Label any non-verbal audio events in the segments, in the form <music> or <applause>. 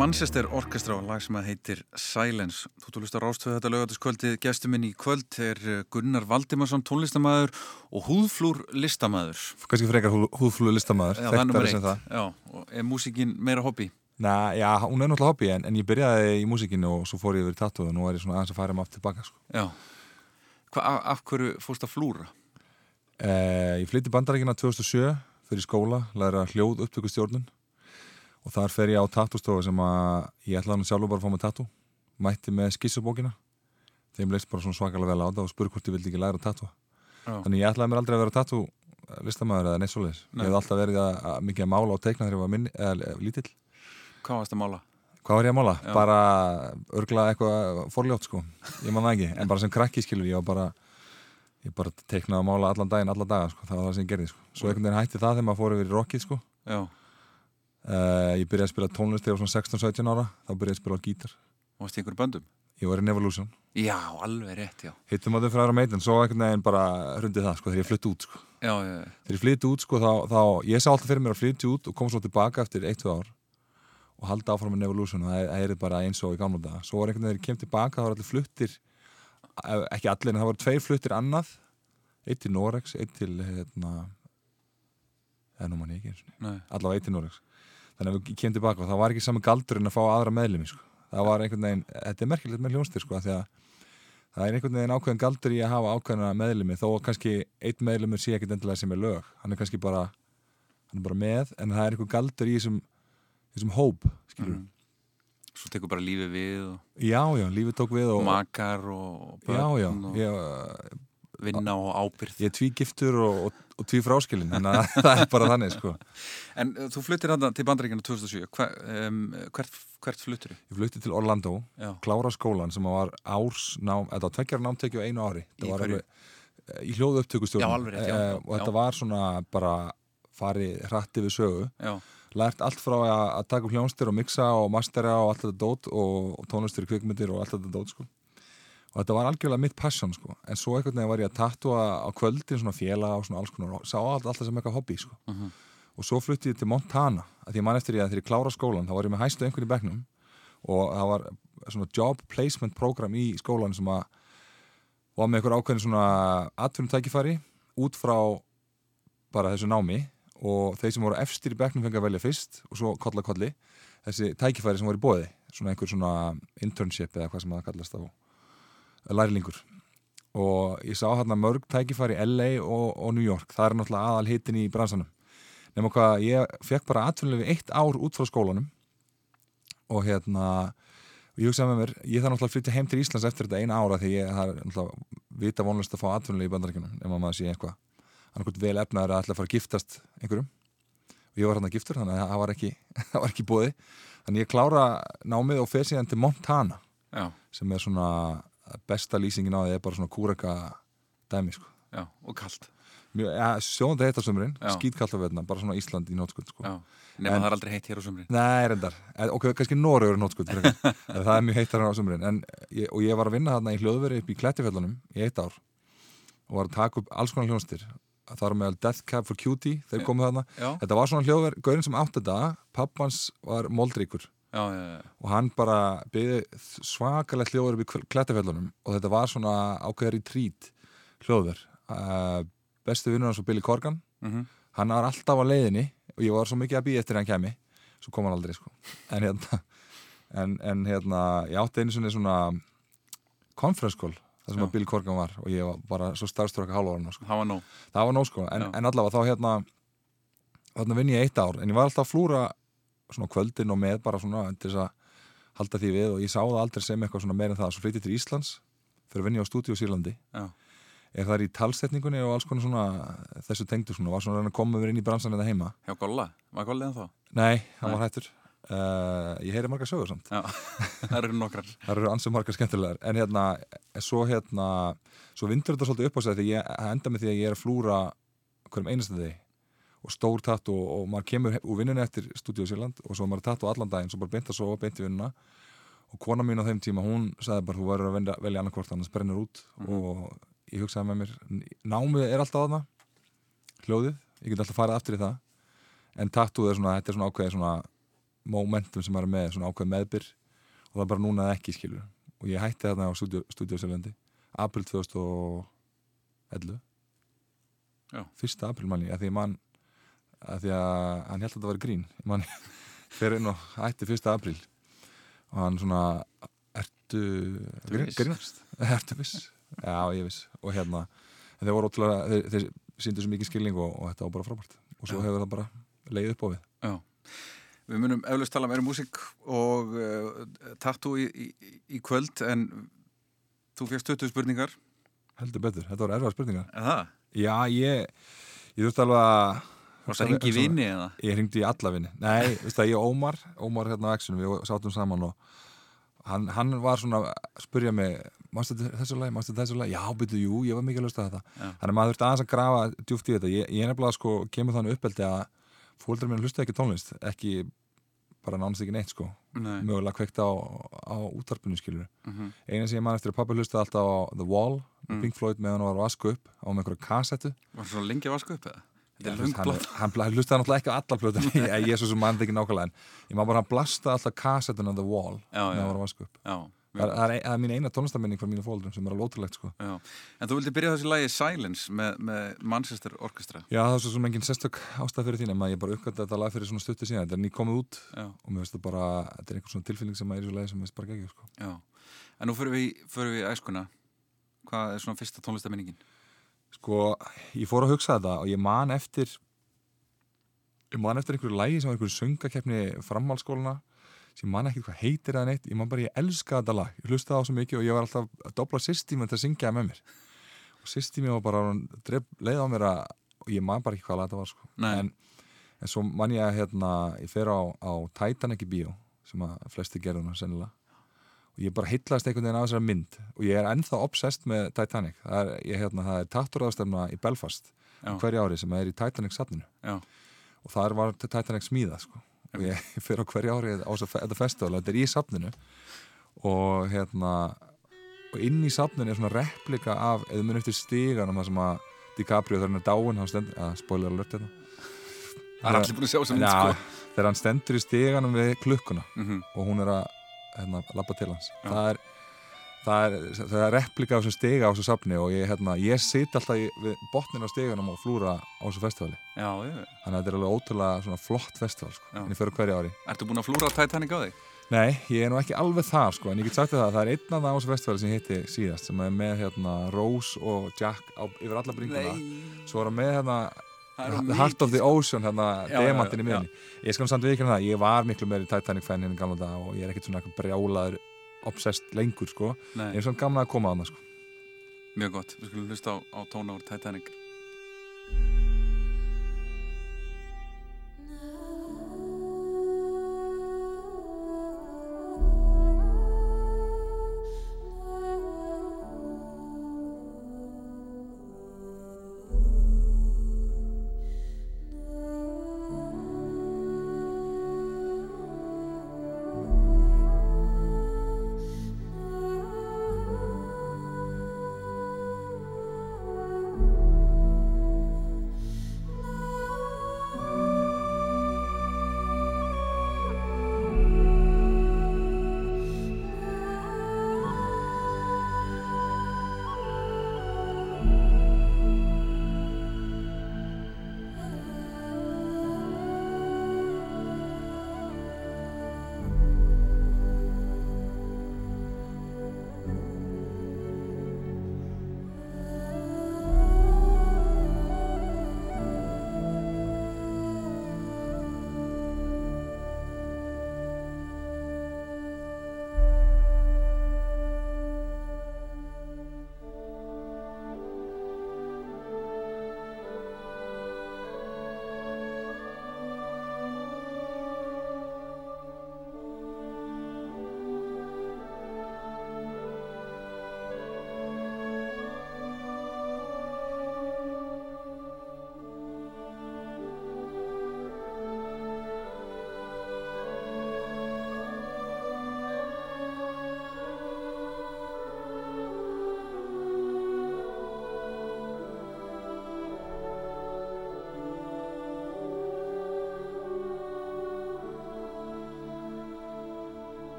Manchester Orchestra og lag sem að heitir Silence. Þú þú lustar ástöðu þetta lögatiskvöldið. Gestur minn í kvöld er eh, Gunnar Valdimarsson, tónlistamæður og húðflúr listamæður. Kanski frekar húðflúr listamæður. Já, nummer eitt. Já, og er músikinn meira hobby? Næ, já, hún er náttúrulega hobby en, en ég byrjaði í músikinu og svo fór ég yfir í tattoo og nú er ég svona aðeins að fara maður tilbaka. Sko. Já. Hva, af hverju fórst að flúra? Eh, ég flytti bandarækina 2007 fyrir skóla, læra hljóð upptökustjórnun og þar fer ég á tattostofu sem að ég ætlaði hann sjálfur bara að fá mig tattu mætti með skissubókina. Þeim leist bara svona svakalega vel á það og spurði hvort ég vildi ekki læra tattu þannig ég ætlaði mér aldrei að vera tattu listamæður eða neitt svoleiðis. Nei. ég hef alltaf verið að, að mikið að mála og teikna þegar ég var minni, eða, lítill. Hvað varst að mála? Hvað var ég að mála? Já. Bara örgla eitthvað forljótt sko. Ég man það ekki, en bara sem krakki skilur ég bara, ég bara teiknaði að mála allan daginn, alla daga sko, það var það sem ég gerði sko. svo einhvern veginn hætti það þegar maður fór yfir í rockið sko. Já Uh, ég byrjaði að spila tónlist þegar ég var svona 16-17 ára. Þá byrjaði ég að spila á gítar. Og varst þið einhverju böndum? Ég var í Nevolution. Já, alveg rétt, já. Hittum að þau frá aðra meitin, svo ekkert neginn bara hrundið það, sko, þegar ég flytti út, sko. Já, já, já. Þegar ég flytti út, sko, þá, þá ég sá alltaf fyrir mér að flytti út og kom svo tilbaka eftir 1-2 ár og halda áfram með Nevolution og það er bara eins og í gamla dag Svo var einhvern veginn þegar ég kem tilbaka, þá var allir fluttir ekki allir, en það voru tveir fluttir annað. Eitt til Norex, eitt til hérna, allavega eitt til Norex þannig að við kemum tilbaka og það var ekki saman galdur en að fá aðra meðlumi sko. það var einhvern veginn, þetta er merkilegt með hljónstir sko, það er einhvern veginn ákveðin galdur í að hafa ákveðina meðlumi þó kannski einn meðlumur sé ekkert endilega sem er lög hann er kannski bara, er bara með en það er einhvern galdur í þessum, þessum hóp mm. Svo tekur bara lífið við og... Já, já, lífið tók við og Makar og Já, já, og... ég vinna og ábyrð Ég er tví giftur og, og, og tví fráskilin en <laughs> það er bara þannig sko. En uh, þú fluttir hann til bandaríkjana 2007 Hver, um, hvert, hvert fluttir þú? Ég flutti til Orlando, Já. klára skólan sem var ársnám, þetta var tveggjar námtekju einu ári. Í hverju? Eh, í hljóðu upptökustjórnum já, já, og þetta var svona bara farið hratti við sögu. Lært allt frá að, að taka upp hljónstir og mixa og mastera og allt þetta dót og, og tónlistir, kvikmyndir og allt þetta dót sko og þetta var algjörlega mitt passion sko en svo einhvern veginn var ég að tattua á kvöldin svona fjela og svona alls konar og sá alltaf sem eitthvað hobby sko uh mhm. -huh. og svo flutti ég til Montana að því mann eftir ég að þegar ég klára skólan þá var ég með hæstu einhvern í begnum og það var svona job placement program í skólan sem að var með einhver ákveðin svona atvinnum tækifæri út frá bara þessu námi og þeir sem voru efstir í begnum fengið að velja fyrst og svo kolla kolli þessi tækifæri sem voru í bóði svona einhver svona internship eða hvað sem það kallast á lærlingur. Og ég sá hérna mörg tækifæri í LA og, og New York, það er náttúrulega aðal hitin í bransanum. Nema hvað, ég fekk bara atvinnulegu eitt ár út frá skólanum. Og hérna og ég hugsaði með mér, ég þarf náttúrulega að flytja heim til Íslands eftir þetta eina ára því ég har náttúrulega vita vonlust að fá atvinnulegu í bandarækjunum nema maður sé eitthvað hann er eitthvað vel efnaður að ætla að fara að giftast einhverjum. Og ég var hérna giftur þannig að það var ekki, <laughs> ekki bóði þannig ég klára námið og fer síðan til Montana Já. sem er svona besta lýsingin á því er bara svona kúraka dæmi sko. Já, og kallt ja, Sjónandi heitt á sömurinn, skýtkallt á veðna bara svona Ísland í nótskund sko. Nefnum það er aldrei heitt hér á sömurinn Nei, reyndar, ok, kannski Nóraur er nótskund <laughs> það er mjög heitt hér á sömurinn og ég var að vinna þarna í hljóðveri upp í Klettifellunum í eitt ár og var að taka upp alls konar hljónstir það var meðal Death Cab for Cutie þeir komuð þarna, þetta var svona hljóðveri gaurin sem átti þetta, pappans var moldríkur Já, já, og hann bara byggði svakalegt hljóður upp í klættafellunum og þetta var svona ákveðar í trít hljóður. Uh, bestu vinnur hans var Billy Corgan. Mm -hmm. hann var alltaf á leiðinni og ég var svo mikið að býja eftir hann kemi svo kom hann aldrei sko. En hérna, en, en, hérna ég átti einu svona, svona conference call þar sem að Billy Corgan var og ég var bara svo starfströkk að hálfa hann sko. það var nóg, það var nóg sko. en, en allavega þá hérna þarna vinn ég eitt ár en ég var alltaf að flúra svona kvöldin og með bara svona til þess að halda því við. Og ég sá það aldrei sem eitthvað svona meira en það svo flyttið til Íslands fyrir að vinja á stúdíu í Sýrlandi er það í talsetningunni og alls konar svona þessu tengdu svona, var svona að koma við inn í bransan eða heima. Hjá Golla, var Golli en þá? Nei, hann var hættur. Uh, ég heyri marga sögur samt. Já, <laughs> það eru nokkrar. Það eru ansið marga skemmtilegar. En hérna, svo hérna svo vindur þetta svolítið upp á sig því ég enda með því að ég er að flúra hverjum einastu þig og stór tatt og, og maður kemur úr vinnunni eftir Studio Sérland og svo maður tatt á allan daginn svo bara beint að sofa, beint í vinnuna. Og kona mín á þeim tíma, hún sagði bara þú verður að velja, annarkvort, annars brennur út. Mm -hmm. og ég hugsaði með mér námið er alltaf aðna hljóðið, ég get alltaf farið aftur í það. En tattúð er svona, þetta er svona ákveði svona momentum sem maður er með, svona ákveð meðbyr. Og það er bara núna ekki, skilur og ég hætti þarna á stúdíósjálfandi april 2011 Já. fyrsta april manni, að því mann að því að hann held að þetta var grín mann <laughs> fyrir inn og hætti fyrsta april og hann svona ertu grínast? <laughs> ertu viss? Já, ég viss og hérna, þeir voru ótrúlega þeir, þeir síndu svo mikið skilning og, og þetta var bara frábært og svo Já. hefur það bara leið upp á við Já Við munum eflust tala meira um músík og uh, tattoo í, í, í kvöld en þú férst 20 spurningar. Heldur betur, þetta voru erfað spurningar. Það? Já, ég, ég þurfti alveg að... Var það hengi vini eða? Ég hengdi í alla vini. Nei, þú veist það, ég og Ómar, Ómar hérna á Exxonu, við sátum saman og hann, hann var svona að spurja mig, mástu þessu lagi, mástu þessu lagi? Já, byrju, jú, ég var mikið að lusta þetta. Þannig að maður þurfti aðeins að grafa djúft í þetta. Ég, ég nefnilega sko kemur þannig uppeldi að fólkdrar minn hlusta ekki tónlist, ekki bara nánast ekki neitt sko Nei. mögulega kveikt á, á útvarpinu skilur uh mhm. -huh. eina sem ég man eftir að pappa hlusta alltaf á The Wall, mm. Pink Floyd meðan hann var að vasku upp á með einhverju kassettu Var það svo lengi að vasku upp eða? Hann, hann, hann hlustaði náttúrulega ekki á alla plötu <laughs> ég er svo sem mann ekki nákvæmlega en ég má bara hann blasta alltaf kassettun á The Wall vasku upp. Já Það er, er, er mín eina tónlistaminning frá mínu fólkdrum sem er alveg ótrúlegt sko. En þú vildi byrja þessi lægi Silence með, með Manchester Orchestra. Já það er svo sem enginn sérstök ástæð fyrir þín en ég bara uppgötta þetta lag fyrir svona stuttu síðan. Þetta er ný komið út Já. og mér finnst það bara þetta er einhvern svona tilfinning sem er í þessu lægi sem mér finnst bara geggjur sko. En nú fyrir við, fyrir við Sko ég fór að hugsa þetta og ég man eftir ég man eftir einhverju lægi sem var einhverju söngakeppni framhalskóluna sem man ekki hvað heitir það neitt. Ég man bara, ég elska þetta lag, ég hlusta það á svo mikið og ég var alltaf að dobla sýstíminn til að syngja með mér. Og sýstíminn var bara leið á mér að, og ég man bara ekki hvað lag þetta var sko. en, en svo man ég að hérna, ég fer á, á Titanic í bíó sem að flesti gerðuna sennilega ég bara hittlaðist einhvern veginn á þessari mynd og ég er ennþá obsessed með Titanic. Það er, ég, hérna, það er tatturraðstöfna í Belfast hverja ári sem er í Titanic safninu. Og það var Titanic smíða sko. Og ég <laughs> fyrir á hverja árið á þetta festival þetta er í safninu. Og hérna og inn í safninu er svona replika af eða mun eftir stígan um það sem að DiCaprio er dáin stendur, að spoiler alert þetta hérna. það er allir búin að sjá sem mynd sko. þegar hann stendur í stíganum við klukkuna mm -hmm. og hún er að hérna, lappa til hans. Já. það er það er, það er replika af þessu stiga á þessu safni og ég, hérna, ég sit alltaf í, við botnin á stiganum og flúra á þessu festivali. Já, þannig að þetta er alveg ótrúlega flott festival sko, en ég fyrir hverja ári. Ertu búin að flúra Titanic á þig? Nei, ég er nú ekki alveg það sko, en ég get sagt það það er einn af það á þessu festivali sem hitti síðast sem er með hérna, Rose og Jack á, yfir alla bringuna. Svo er það með hérna Heart of the Ocean, hérna, demantin í miðunni ég skal samt viðkjöna það, ég var miklu meiri Titanic fan hérna gamla dag og ég er ekkert svona brjálaður obsessed lengur sko. Nei. ég er svona gaman að koma að það sko. Mjög gott, við skulum hlusta á, á tóna úr Titanic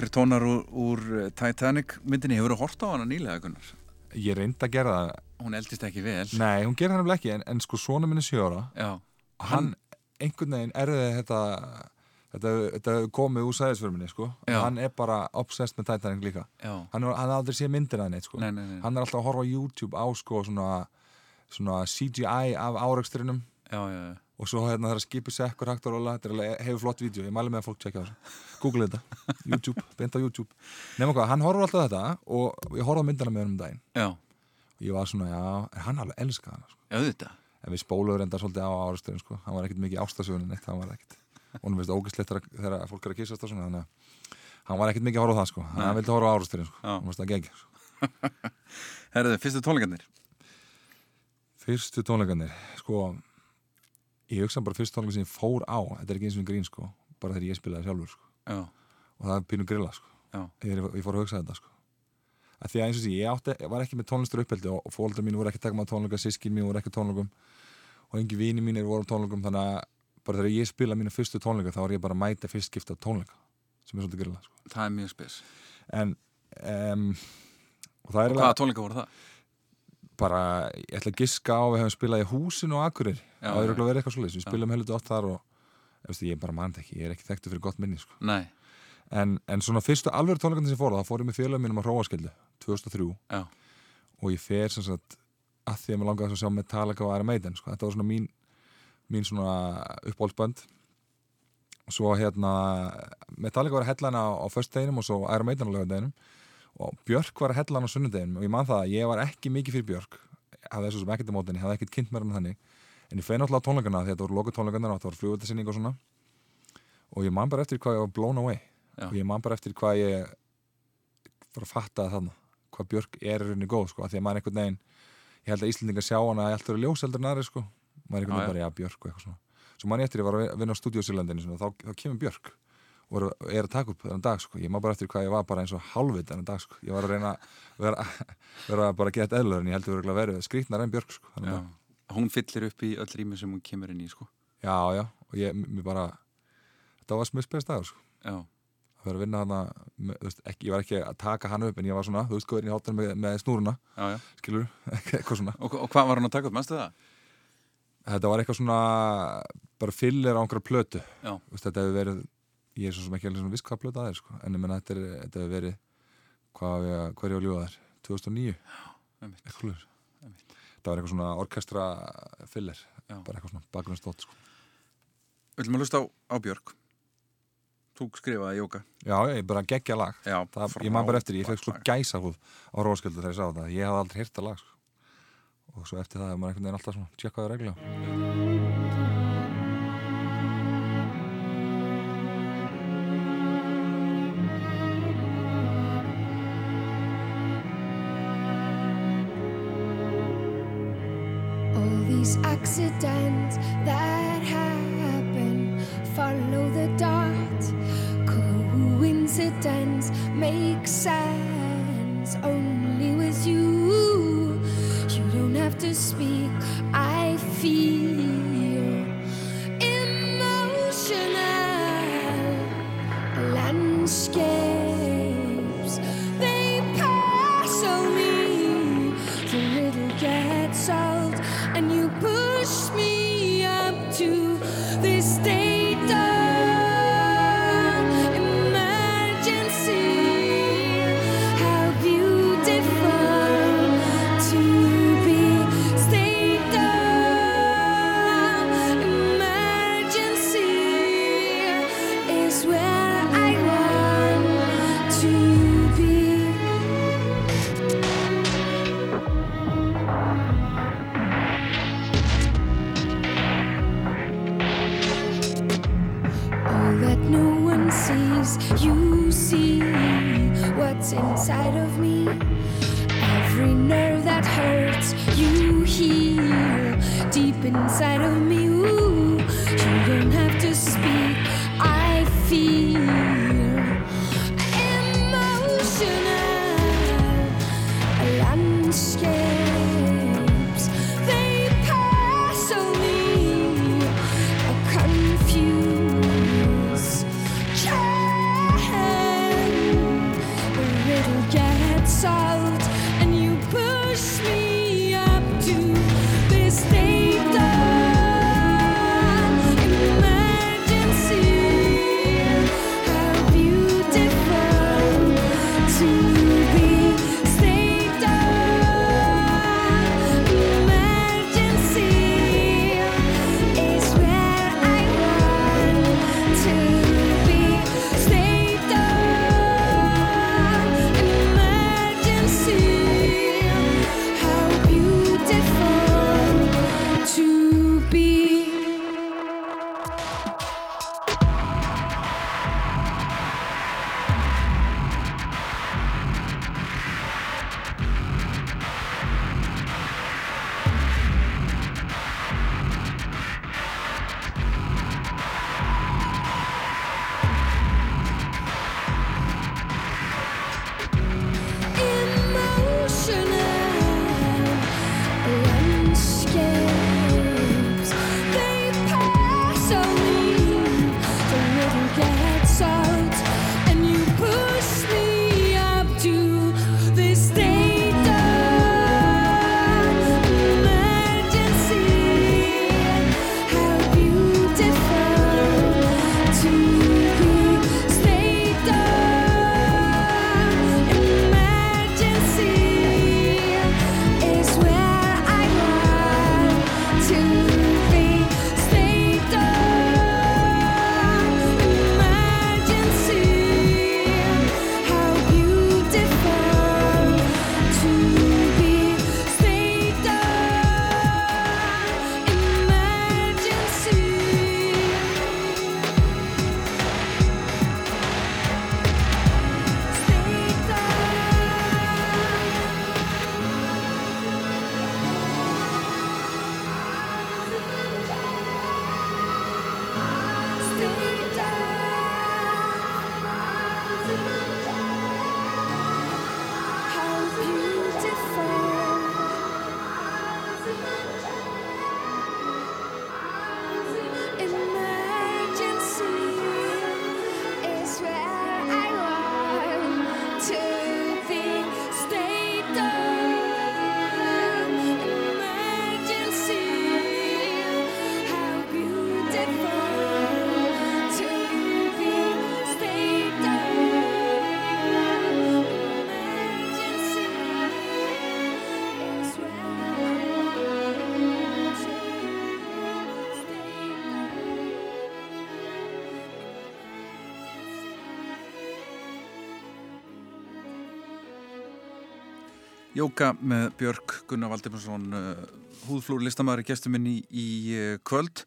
Nokkri tónar úr, úr eh, Titanic. Myndinni, hefur þú hort á hana nýlega Gunnar? Ég reyndi að gera það. Hún eldist ekki vel. Nei, hún gerði hann ekki en, en sko svona minni sjóra Já. Hann, einhvern veginn erði þetta þetta, þetta komið úr sæðisförminni sko. Já. hann er bara obsessed með Titanic líka. Já. hann har aldrei séð myndir að neitt sko. Nei, nei, nei. hann er alltaf að horfa á YouTube á sko svona, svona CGI af áraugsturinnum og svo hérna það er að skipa sekkur hægt og róla, þetta er, hefur flott vídeo ég mælu með að fólk tjekka þessu. Google þetta, YouTube, <laughs> beint á YouTube. Nefnum hvað, hann horfður alltaf þetta og ég horfði á myndina með hann um daginn. Já. og ég var svona, já, hann alveg elskað hann sko. já, þetta en við spóluður enda svolítið á árastöðun sko. hann var ekkert mikið ástasögunin eitt hann var ekkert, og hann veist ógæsleitt þegar fólk er að kýsast og svona þannig að hann var ekkert mikið að horfa á það sko. hann vildi horfa á árastöðun <laughs> ég hugsa bara fyrst tónleika sem ég fór á þetta er ekki eins og grín sko. Bara þegar ég spilaði sjálfur sko. Og það er pínu grilla sko. Ég, ég fór að hugsa þetta sko. Að því að eins og því ég, átti, ég var ekki með tónlistur uppheldi og, fólkdra mín voru ekki takk með tónleika sískin mín voru ekki tónleikum og engi vini mín er voru tónleikum. Þannig að bara þegar ég spila mínu fyrstu tónleika þá er ég bara að mæta fyrst skipta tónleika sem er svolítið grilla sko. það er mjög spes. En um, og, og hvaða tónleika voru það? Bara, ég ætla að giska á við hefum spilað í húsinu og akkurir það er verið eitthvað svolítið, við spilum heldur átt þar og ég er bara mann ekki, ég er ekki þekktu fyrir gott minni sko. en, en svona fyrstu alveg tónleikandi sem fór þá fór ég með félagum mínum á Róaskildu 2003 Já. og ég fer sem sagt að því að mér langaði að sjá Metallica og Iron Maiden sko. þetta var svona mín, mín svona uppbólsbönd og svo hérna Metallica var að hella hana á, á först deginum og svo Iron Maiden á lögadeginum og Björk var að hella hann á sunnudegin og ég man það að ég var ekki mikið fyrir Björk. Hafði þessu sem ekkert á mótin, ég hafði ekkert kynnt mér hann þannig. En ég fein alltaf tónleikana því að þetta voru loku tónleikana og þetta voru fljóðvöldasinning og svona. Og ég man bara eftir hvað ég var blown away. Já. og ég man bara eftir hvað ég var að fatta þannig hvað Björk er rauninni góð sko, því að maður einhvern veginn ég held að Íslandingar sjá hana að allt eru ljóseldur næri sko, maður einhvern veginn bara, já Björk og eitthvað svona. Svo man ég eftir ég var að vinna á stúdíósílandinu þá, þá kemur Björk og er að taka upp þennan dag sko. ég má bara eftir hvað ég var bara eins og halvveit þennan dag sko. ég var að reyna að vera, <laughs> vera bara að geta eðlur en ég heldur að vera skrítnar en Björk sko. hún fyllir upp í öll rými sem hún kemur inn í sko. já já og ég bara þetta var smilspegst dag sko. að vera að vinna hana veist, ekki, ég var ekki að taka hann upp en ég var svona þú veist hvað er í hátan með, með snúruna já, já. skilur, <laughs> og, og hvað var hann að taka upp, mennstu það? þetta var eitthvað svona bara fyllir á einhverja plötu veist, þetta hefur verið ég er svo sem ekki alveg svona viss hvað blöta það er sko. en ég menna þetta hefur verið hvað er ég að ljúa þar 2009 eitthvað það var eitthvað svona orkestra filler bara eitthvað svona bakgrunnstótt sko. Við viljum að lusta á, á Björk. Þú skrifaði jóka. Já, ég bara geggja lag. Já, það, Ég maður bara eftir, ég fekk sko gæsa húð á rósköldu þegar ég sá það, ég hafði aldrei hirt að lag sko. og svo eftir það er maður einhvern veginn alltaf svona tjekkaði regla these accidents that happen follow the dot. Coincidence makes sense only with you. You don't have to speak, I feel Jóka með Björk Gunnar Valdimarsson uh, húðflúr listamæður í gestum minni í, í uh, kvöld.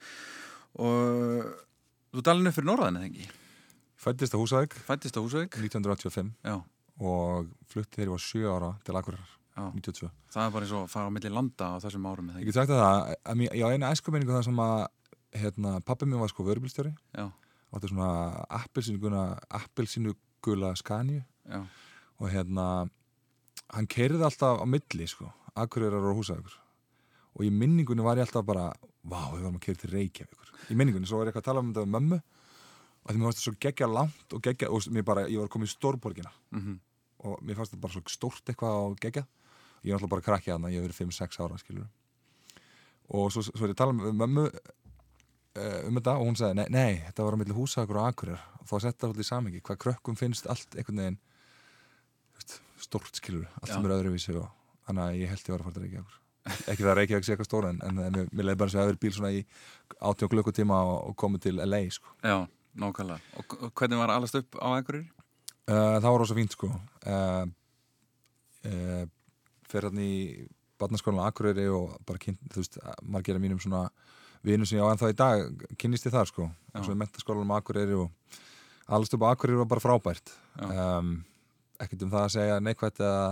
Og þú dalinu fyrir norðan eða ekki? Fættist á Húsavík. Fættist á Húsavík. 1985 Já. og flutti þegar ég var 7 ára til Akureyrar 92 Það er bara eins og fara á milli landa á þessum árum Ég get sagt að það, að ég á eina æskuminningu það sem að hérna, pappi mér var sko vörubilstjóri og þetta er svona appelsínuguna appelsínugula skanju Já. og hérna hann kerði alltaf á milli sko Akureyrar og Húsavíkur. Og í minningunni var ég alltaf bara vá, við varum að kerja til Reykjavíkur. Í minningunni, svo var ég eitthvað að tala um þetta með mömmu og því mér fannst þetta svo geggja langt og geggja og bara, ég var komið í stórborgina. Mm -hmm. og mér fannst þetta bara svo stórt eitthvað og geggja ég var alltaf bara krakkið aðna, ég hef verið 5-6 ára skilur og svo, svo er ég að tala með mömmu uh, um þetta og hún sagði, nei, nei þetta var á milli húsakur og akurir og þá setja það alltaf í samingi, hvað krökkum finnst allt einhvern veginn stórt skilur, allt sem er öðruvísi og þannig að ég held ég var að fara til Reykjavík ekki það að Reykjavík sé eitthvað stóra en, en mér, leiði bara sem að öðru bíl svona í 18 klukkutíma og, og komið til LA sko. Já, nákvæmlega. Og, og hvernig var allast upp á Akurir? Uh, það var rosa fínt sko. Uh, uh, fyrir hérna í barnaskólan á Akureyri og bara kynnt, þú veist, margir af mínum svona vinnu sem ég á ennþá í dag kynnist ég þar sko, og svo í mentaskólanum á Akureyri og allast upp á Akureyri var bara frábært. Um, ekkert um það að segja neikvægt eða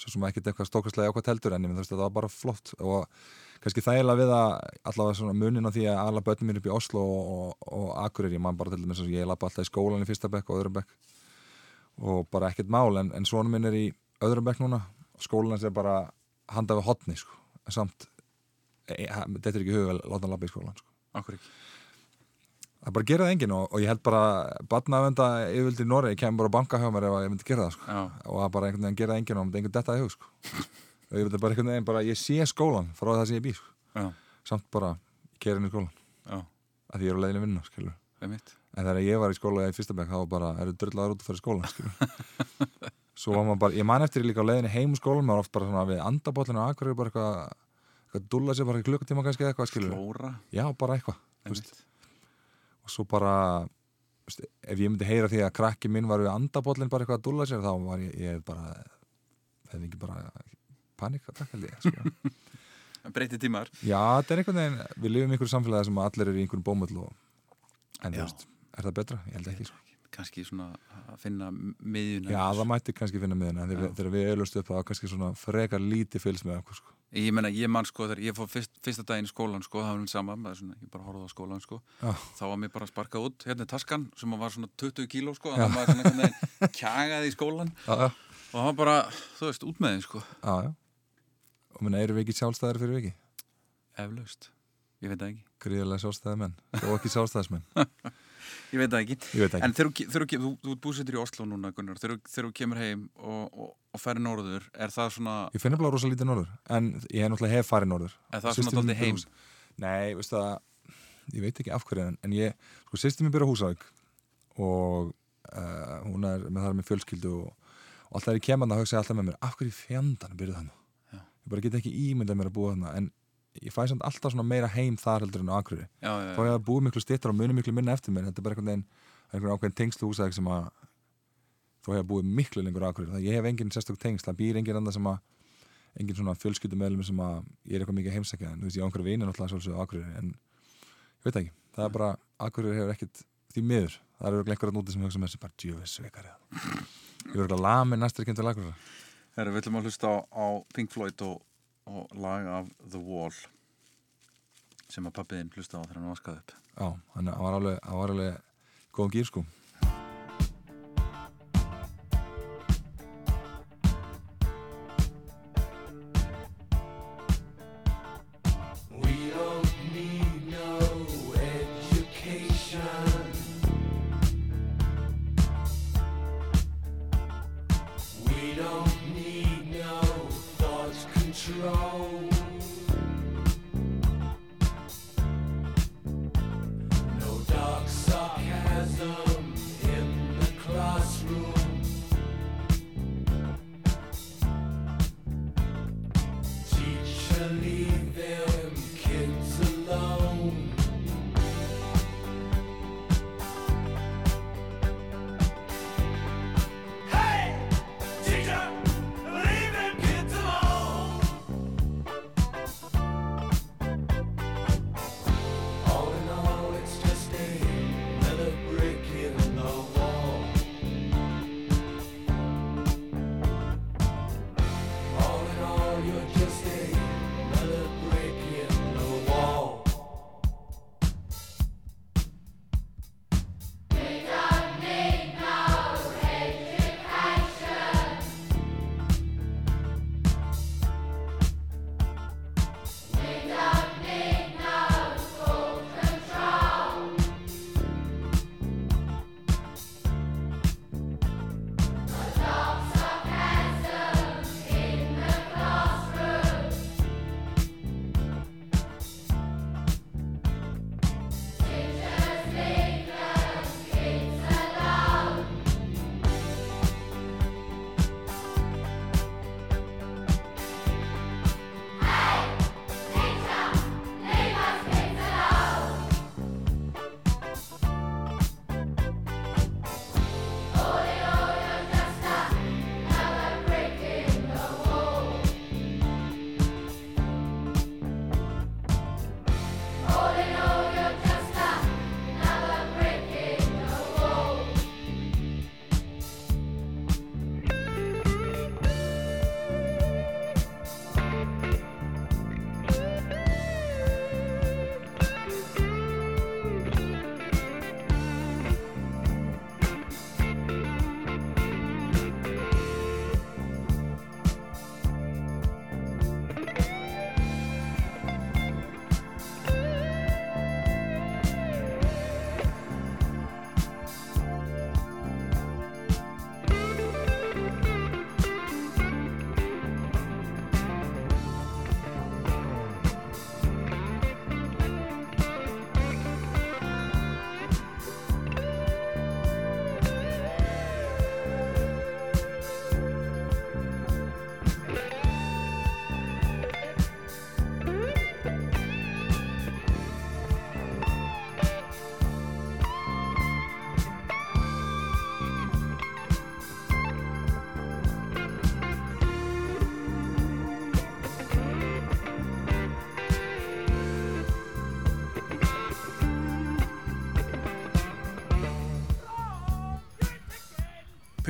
svo sem ekkert eitthvað stókastlega ákvæmt heldur en ég veist að það var bara flott og kannski þægilega við að allavega svona munin á því að alla börnum mér upp í Oslo og, og, og Akureyri, mann bara til dæmis ég lappa alltaf í skólan í fyrsta bekk og öðrum bekk og bara ekkert mál en, en svonum minn er í öðrum bekk núna skólan er bara handað við hotni sko. samt e, þetta er ekki huga að láta hann lappa í skólan sko. Akkur ekki Það bara gera það enginn og, og ég held bara barnaðvenda yfirvildi í Noregi, ég kem bara að banka hjá mér ef ég myndi gera það sko. og það bara einhvern veginn gera það enginn og það myndi einhvern detta í hug sko. <laughs> og ég veit bara einhvern veginn bara, ég sé skólan frá það sem ég bý sko. samt bara, inn í skólan að því ég er á leiðinu vinna en þegar ég var í skóla í fyrsta bekk þá bara, eru dröllaður út að fara í skólan <laughs> svo var maður bara, ég man eftir líka á leiðinu heim úr skólan, maður oft bara svona við andabóllinu og akkur og svo bara ef ég myndi heyra því að krakki minn var við andabóllin bara eitthvað að dúlla sér þá var ég, ég bara það er ekki bara panik að taka líka sko. <laughs> Breyti tímar Já, þetta er einhvern veginn, við lifum í einhverju samfélagi sem allir eru í einhverjum bómull og en þú veist, er það betra? Ég held ekki sko kannski svona að finna miðjuna Já, það mætti kannski finna miðjuna þegar við auðlustu upp það kannski svona frekar lítið fylgst með okkur sko. Ég menna, ég mann sko, þegar ég fór fyrst, fyrsta daginn í skólan sko, það var náttúrulega sama svona, ég bara horfði á skólan sko. Já. þá var mér bara sparkað út, hérna er taskan sem var svona 20 kíló sko, það var svona svona <laughs> kjagað í skólan Já, og það var bara, þú veist, út með þið sko. Já, já. Og menna, eru við ekki sjálfstæðir fyrir viki? Eflaust, ég veit ekki. Gríðilega sjálfstæði menn, og ekki sjálfstæðismenn <laughs> Ég veit það ekki. Ekki. En þegar þú, þú, búsettir í Oslo núna Gunnar, þegar þú kemur heim og, og, og ferir norður, er það svona Ég finnir bara rosa lítið norður, en ég hef náttúrulega hef farið norður. Er það svona doldið heim? Nei, veist það ég veit ekki af hverju, en ég sko, sýstum ég byrja húsauk og uh, hún er með það með fjölskyldu og, og alltaf er ég kemand að hugsa alltaf með mér, af hverju fjandan byrjuð þannig? Ég bara get ekki ímyndað mér að búa þannig, en ég fæ samt alltaf svona meira heim þar heldur en á Akureyri. Þá er ég að búið miklu stittar og muni miklu minna eftir mér þetta er bara einhvern veginn, einhvern ákveðin tengslu húsæk sem að þá hef ég búið miklu lengur á Akureyri það ég hef engin sérstök tengsl, það býr engin enda sem að engin svona fjölskyldumöðlum sem að ég er eitthvað mikið heimsækja en þú veist ég á einhverju vini náttúrulega svolítið á Akureyri en ég veit ekki, það er bara Akureyri hefur ekkit því miður það eru einhverja núti sem hugsa með þessi bara djöfisveikar ég verður að lami næstur ekki til Akureyri Herra, við ætlum að hlusta á, á Pink Floyd og og lag af The Wall sem að pappiðinn hlusta á þegar hann vaskaði upp. Já, hann var alveg, alveg góðan gýr sko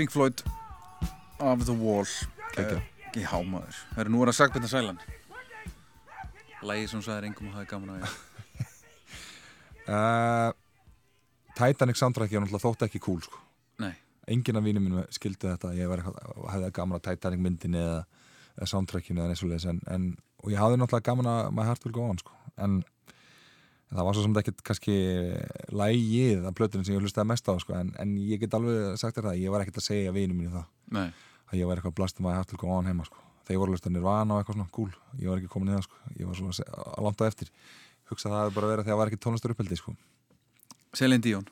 Pink Floyd Of the Wall. Uh, Já maður, það eru nú að sagbyrna sælan Lægi sem sæðir engum og hafi gaman að uh, <laughs> Titanic soundtrack er náttúrulega þótt ekki cool sko. Nei. Engin af vínum minn skildi þetta ég hefði gaman að Titanic myndin eða, eða soundtrackinu eða neins og leis en, en, og ég hafði náttúrulega gaman að My Heart Will Go On sko. en það var svo sem þetta ekkert kannski lægið af blötunum sem ég hlustaði mest á sko. en, en ég get alveg sagt þér það ég var ekkert að segja vínum mínu það Nei. að ég var eitthvað blastum að ég hætti að koma á hann heima sko. þegar ég voru að hlusta nirvana og eitthvað svona cool ég var ekki komin í það, sko. ég var svona að landa eftir hugsa það að bara vera þegar það var ekki tónlistur uppheldi sko. Selin Díón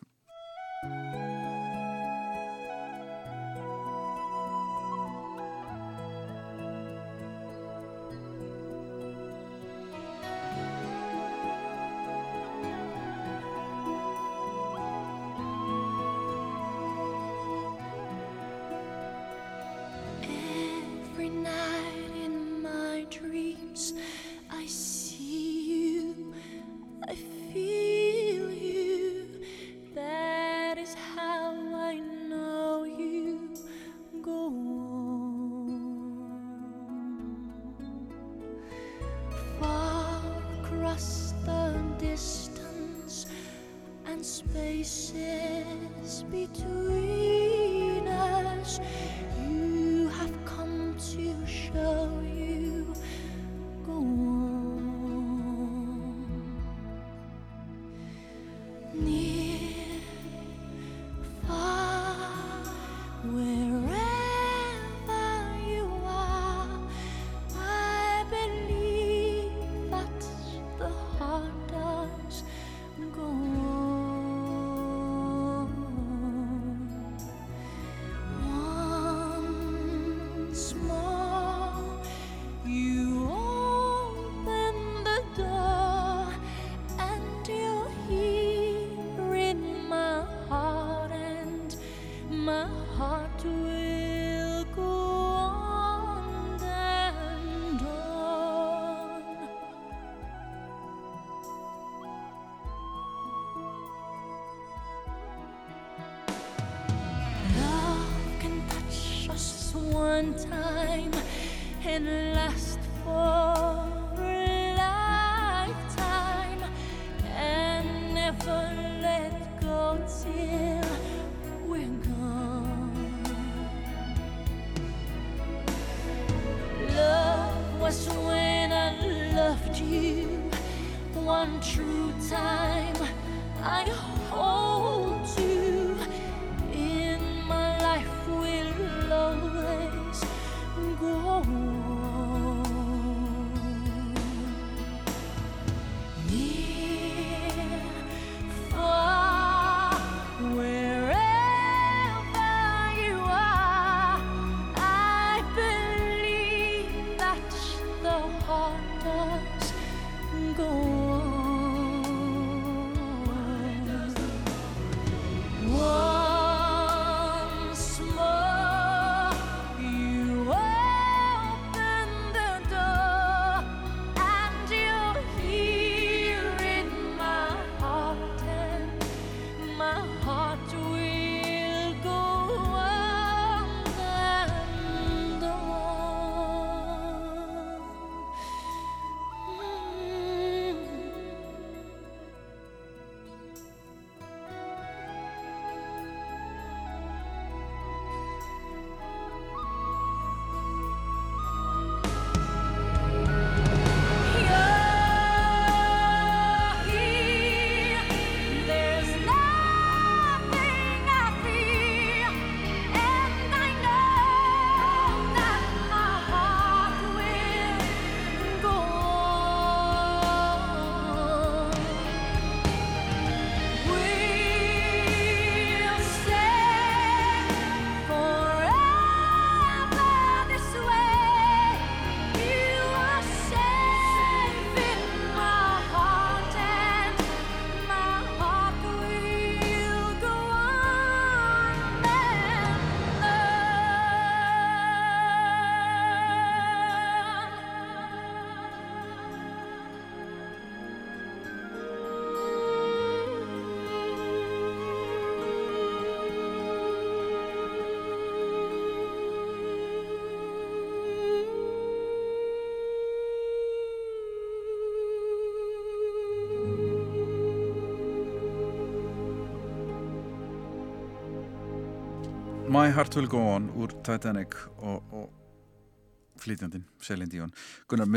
My Heart Will Go On úr Titanic og, og flytjandin, Selin Díón Gunnar,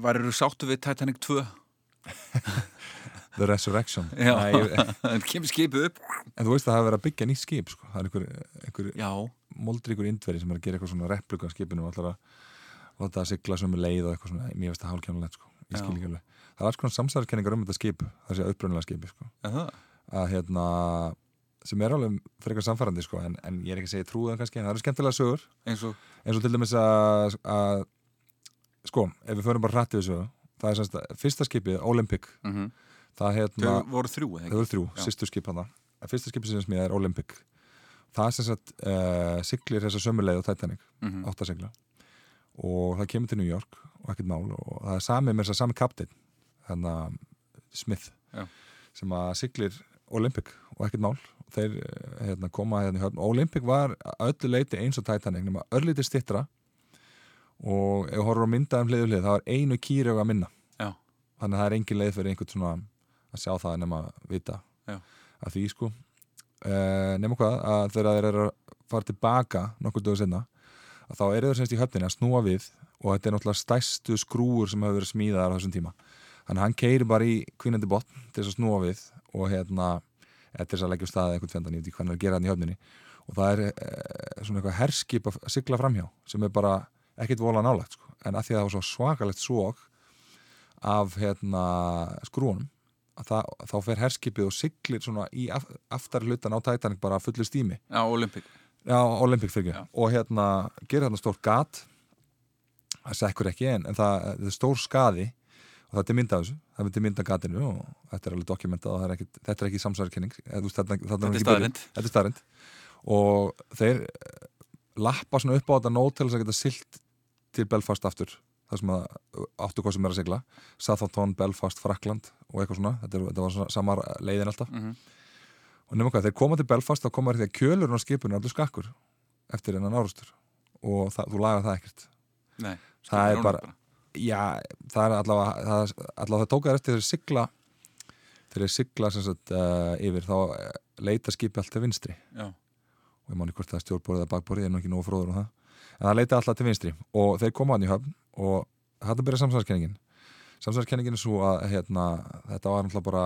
varir þú sáttu við Titanic 2? <laughs> The Resurrection Já, það <laughs> kemur skipið upp En þú veist að það hefur verið að byggja nýtt skip sko. það er einhver, einhver moldríkur indveri sem er að gera eitthvað svona replika skipinu og allar að láta það sigla sem er leið og eitthvað svona, mér veist það hálfkjánulegt sko. það er alls konar samsæðarkenningar um þetta skip það sé uppröndilega skipi sko. að hérna sem er alveg fyrir eitthvað samfærandi sko, en, en ég er ekki að segja trúðan kannski, en það eru skemmtilega sögur. Eins og, eins og til dæmis að, að sko, ef við förum bara hrættið þessu það er semst að fyrsta skipið, Olympic. Mm -hmm. það þau voru þrjú, voru þrjú, sýstu skip hann fyrsta skipið sem smíða er Olympic. Það er semst að uh, siglir þessa sömuleið á Titanic, mm -hmm. áttasigla og það kemur til New York og ekkert mál og það er sami með þess að sami kaptein hérna Smith Já. sem að siglir Olympic og ekkert mál þeir eh, hérna, koma hérna í höfn Olympic var öllu leiti eins og Titanic nema örlítið stittra og ef þú horfur að mynda um hliðu hlið það var einu kýri og að minna. Já. þannig að það er engin leið fyrir einhvern svona að sjá það nema að vita. Já. að því sko uh, nema hvað að þegar þeir eru að fara tilbaka nokkur dögur senna að þá eru þeir semst í höfninni að snúa við og þetta er náttúrulega stæstu skrúur sem hefur verið smíðaðar á þessum tíma. Þannig að hann keiri bara í kvinnandi botn til þess að snúa við og hérna eða til þess að leggja staðið eitthvað tvendan, ég veit ekki hvernig það er að gera hann í höfninni. Og það er e, svona eitthvað herskip að sigla framhjá sem er bara ekkit vola nálagt sko. en að því að það var svo svakalegt svog af hérna, skrúnum það, þá fer herskipið og siglir svona í af, aftar hlutan á Titanic bara fullu stími. Já, Olympic. Já, Olympic fyrir og hérna gerir þarna stórt gat það sekkur ekki en, en það, það er stór skadi og þetta er mynda þessu, það myndir mynda gatinu og þetta er alveg dokumentað og er ekki, þetta er ekki samsverðarkenning þetta er staðrind þetta er staðrind og þeir eh, lappa svona upp á þetta nót til þess að geta silt til Belfast aftur. Það sem áttu hvað sem er að sigla. Southampton, Belfast, Frakland og eitthvað svona. Þetta, er, þetta var svona samar leiðin alltaf. Mm -hmm. og nefnum hvað, þeir koma til Belfast þá koma þeir því að kjölurinn á skipinu er allur skakkur eftir einan árustur og það, þú lagar það ekkert. Nei, það er bara, bara já, það er allavega það, allavega það tókaður eftir þegar sigla þegar sigla sagt, uh, yfir þá uh, leita skipi alltaf vinstri. Já. og ég máni hvort það er stjórnborðið eða bakborðið, ég er nú ekki nógu fróður um það. En það leita alltaf til vinstri. Og þeir koma hann í höfn og hann byrja samsvæðskenningin samsvæðskenningin er svo að hérna, þetta var alltaf bara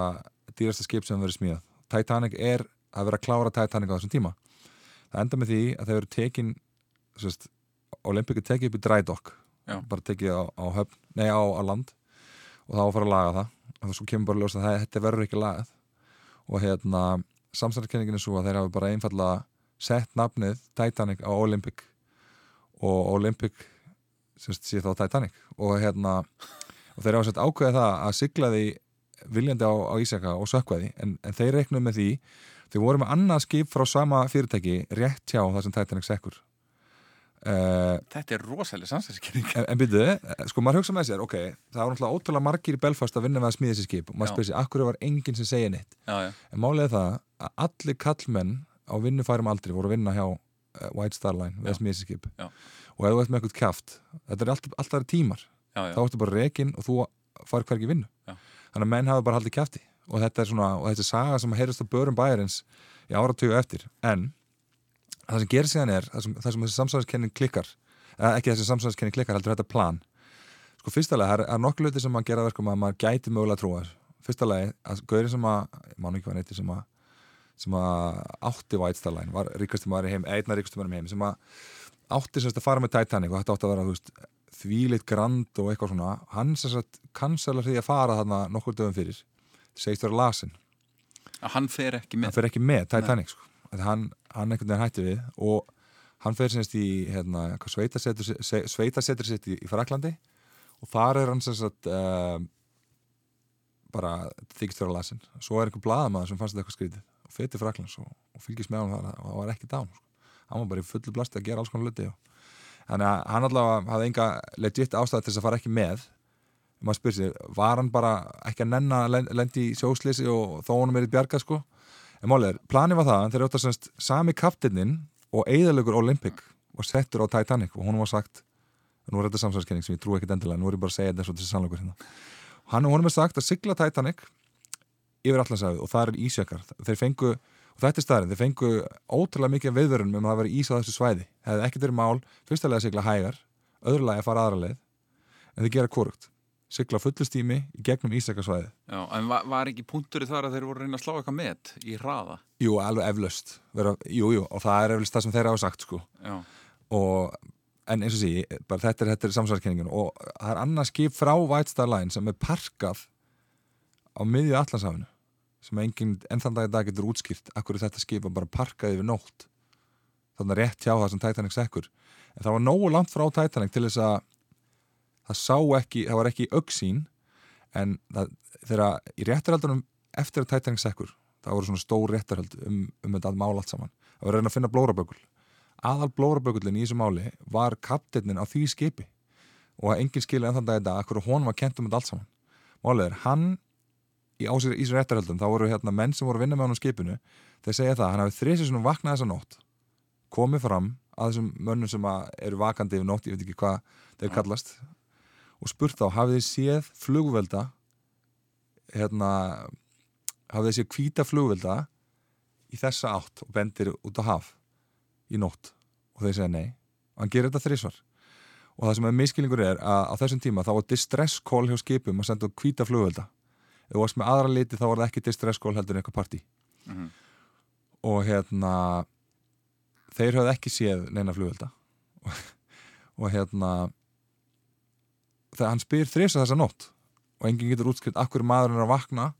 dýrasta skip sem verið smíðað. Titanic er að vera að klára Titanic á þessum tíma. Það enda með því að þeir eru tekin Olympic er tekið upp í drædokk Já. bara tekið á, á höfn, nei á, á land og þá fara að laga það. Og svo kemur bara að ljósa að þetta verður ekki lagað. Og hérna samstarfskenningin er svo að þeir hafa bara einfalla sett nafnið Titanic á Olympic. Og Olympic semst sé þá Titanic. Og hérna og þeir hafa sett ákveðið það að sigla því viljandi á, á Ísaka og sökvaði en, en þeir reiknum með því þeir voru með annað skip frá sama fyrirtæki rétt hjá það sem Titanic sekkur Uh, Þetta er rosalega sannsæðskynning En, en byrjuðu, eh, sko maður hugsa með sér ok, það var náttúrulega ótrúlega margir í Belfast að vinna með að smíða þessi skip og maður spyrir sér, akkur var enginn sem segja neitt? Já, já. en málega það að allir kallmenn á vinnufærum aldrei voru að vinna hjá uh, White Star Line við að smíða þessi skip. Já. og ef þú ert með eitthvað kæft, þetta er alltaf, alltaf tímar, þá ertu bara rekin og þú far hverki vinnu. Þannig að menn hafa bara haldið kæfti og þetta er svona, og þetta er saga sem heyrðast á börum bæjarins í áratögu eftir. En það sem gerir síðan er það sem, það sem þessi samsvæðiskenning klikkar eða ekki þessi samsvæðiskenning klikkar heldur þetta plan. Sko fyrstulega, það er nokkuð luti sem maður gera verkum að maður gæti mögulega að trúa fyrstulega, að Gauri sem að mánu ekki var neitt sem að sem að átti White Star Line var ríkastum maður í heim, einna ríkastum maður í heim sem að átti semst að fara með Titanic og þetta átti að vera, veist, þvíleitt grand og eitthvað svona, hann semst að kannsala því að fara þarna nokkur dögum fyrir. Segist vera lasin að hann fer ekki með, fer ekki með Titanic, sko hann, hann einhvern veginn hætti við og hann fer semst í hérna, sveitasetur sitt í, í Fraklandi og þar er hann semst að uh, bara þykist vera lasin svo er einhver bladamæður sem fannst þetta eitthvað skrítið og fyrir Fraklands og, og fylgist með hann og það var ekki dán sko. hann var bara í fullu blasti að gera alls konar luti þannig að hann allavega hafði enga legit ástæði til þess að fara ekki með. Maður spyrir sér, var hann bara ekki að nenna lendi í sjóslisi og þó honum er í bjarga sko en er, planið var það, þeir áttu að sami kaptinninn og eigðalögur Olympic var settur á Titanic og hún var sagt nú er þetta samsvæðskenning sem ég trú ekki endilega nú er ég bara að segja þetta þessu sannleikur hérna. Hann og hún er sagt að sigla Titanic yfir allansæðu og það er ísjökar þeir fengu og þetta er staðarinn, þeir fengu ótrúlega mikið viðverðunum um að veri ís á þessu svæði. Það hefði ekkert verið mál, fyrstulega að sigla hægar öðrulega að fara aðra leið en þeir gera korugt, sigla fullustími í gegnum ísækarsvæði Já, en var, var ekki punktur í þar að þeir voru reyna að slá eitthvað með í hraða? Jú, alveg eflaust, jú, jú, og það er eflaust það sem þeir hafa sagt sko. og, en eins og sí bara þetta er, er samsvarskenningin og það er annað skip frá White Star Line sem er parkað á miðju allansafinu sem enginn ennþann dag í dag getur útskýrt akkur er þetta skip að bara parkaði yfir nótt. Þannig að rétt hjá það sem Titanic sekkur. En það var nógu langt frá Titanic til þess að það sá ekki, það var ekki auksín en það, þegar í réttarhaldunum eftir að Titanic sekkur það voru svona stór réttarhald um, um þetta mál allt saman. Það var að reyna að finna blórabökul aðal blórabökullin í þessu máli var kapteinnin á því skipi. Og enginn skilja ennþann dag í dag akkur hún var kent um þetta allt saman. Málið er, hann í ásir í þessu réttarhaldum, þá voru hérna menn sem voru að vinna með hann á skipinu, þeir segja það hann hafi þrýsisunum vaknað þessa nótt komið fram að þessum mönnum sem eru vakandi yfir nótt, ég veit ekki hvað þeir kallast og spurt þá, hafið þið séð flugvelda hérna hafið þið séð kvíta flugvelda í þessa átt og bendir út á haf í nótt? Og þeir segja nei. Og hann gerir þetta þrísvar og það sem er miskilningur er að á þessum tíma þá var distress call hjá skipum að senda kvíta flugvelda. Ef þú varst með aðra liti þá var það ekki distress call heldur en eitthvað parti mm -hmm. og hérna þeir hafði ekki séð neina flugvelda. <laughs> Og, og hérna þegar hann spyr þrisa þessa nótt og enginn getur útskrift akkur maðurinn er að vakna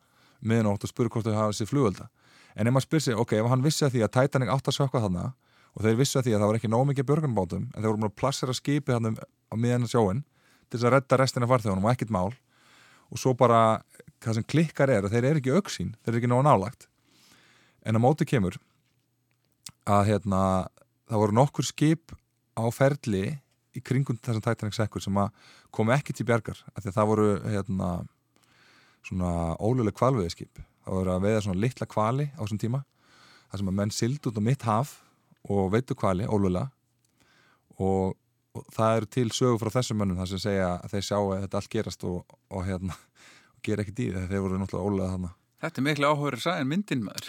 miðnótt og spyr hvort þau hafa sér flugvelda en ef maður spyr sig, ok, ef hann vissi að því að Titanic átt að sökka þarna og þeir vissi að því að það var ekki nóg mikið björgunbátum en þeir voru að plassera skipið hann á miðan sjóin til þess að redda restina farþjónum og ekkit mál. Og svo bara það sem klikkar er að þeir eru ekki auksín, þeir eru ekki nóg nálagt en á móti kemur að hérna það voru nokkur skip á ferli í kringum þessum Titanic sekkur sem að komi ekki til bjargar af því að það voru hérna svona óluleg kvalviði skip það voru að veiða svona litla kvali á þessum tíma það sem að menn sild út á mitt haf og veitu kvali, ólulega og, og það eru til sögu frá þessum mönnum þar sem segja að þeir sjá að þetta allt gerast og, og hérna gera ekkert í því þegar þeir voru náttúrulega ólega þannig Þetta er miklu sagja en myndin maður.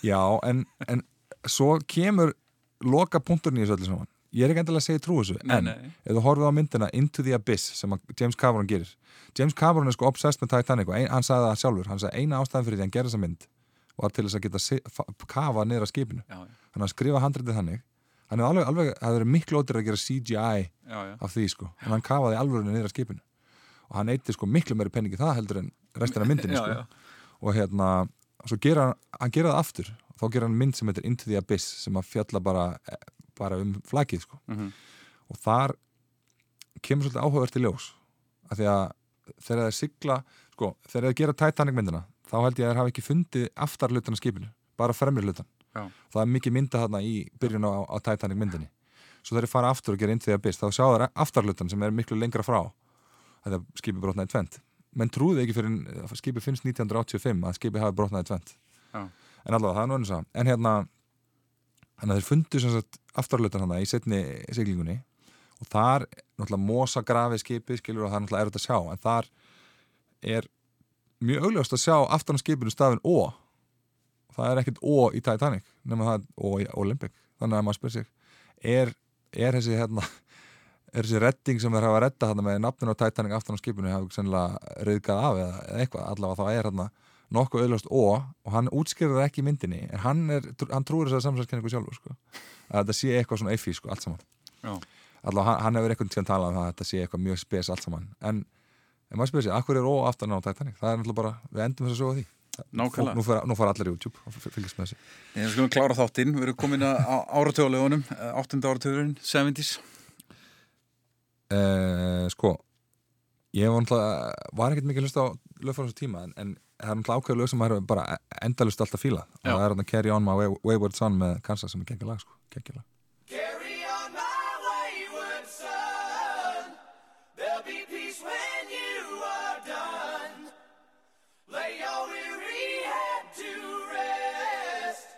Já, en, en svo kemur loka punkturinn í þessu öllu saman Ég er ekki endilega að segja trú þessu nei, en nei. ef þú horfið á myndina Into the Abyss sem James Cameron gerir James Cameron er sko obsessed með Titanic og ein, hann sagði það sjálfur, hann sagði eina ástæðan fyrir því hann gerði þessa mynd var til þess að geta kafa niður á skipinu. Já, já. hann skrifa handrættið þannig. Hann hefði alveg, alveg, það verið miklu ótir að gera CGI já, af því sko en hann kafaði alveg niður á skipinu. Og hann eitti sko miklu meiri penningi það heldur en restina <laughs> myndinni já, sko. og hérna, svo gera hann gera það aftur, þá gera hann mynd sem heitir Into the Abyss sem að fjalla bara bara um flagið sko. Mm -hmm. og þar kemur svolítið áhugavert í ljós af því að þegar það er sigla sko, þegar það gera Titanic myndina þá held ég að það hafi ekki fundið aftarlutan af skipinu, bara fremrilutan það er mikið mynda þarna í byrjun á, á Titanic myndinni svo þegar það er fara aftur og gera Into the Abyss þá sjá það aftarlutan sem er miklu lengra frá að skipi brotnaði tvent menn trúði ekki fyrir að skipi finnst 1985 að skipi hafi brotnaði tvent en allavega það er nú eins að en hérna hann að þeir fundu afturlötan hann í setni siglingunni og þar náttúrulega mosa grafi skipi skilur og það er náttúrulega erfitt að sjá en þar er mjög augljóðast að sjá aftan á skipinu stafin Ó það er ekkert Ó í Titanic nema það er Ó í Olympic þannig að maður spyr sig er, er þessi hérna er þessi redding sem þeir hafa að redda þarna með nafninu á Titanic aftan á skipinu hafa sennilega reyðgað af eða eitthvað allavega þá er hérna nokkuð auðlast ó og hann útskýrður ekki myndinni en hann, er, hann trúir þess að samsælskenningu sjálfur sko. að þetta sé eitthvað svona effi sko, allt saman allavega hann, hann hefur eitthvað tíðan talað um það að þetta sé eitthvað mjög spes allt saman en ef maður sig, akkur er ó aftan á Titanic það er náttúrulega bara, við endum þess að sjóða því Nákvæmlega. Nú fara, nú fara allir í YouTube og fylgjast með þessi. Ég skulum klára þáttinn, við erum komin á áratögulegunum, 8. áratögurinn, 70's. Uh, sko ég var var ekkert mikið hlust á lögfæðars tíma en, en það er náttúrulega ákveðlu sem maður bara endalust alltaf fíla. Og það er hann að Carry On My way, Wayward Son með Kansas sem er geggilag sko, geggilag Carry on my wayward son. There'll be peace when you are done. Lay your weary head to rest.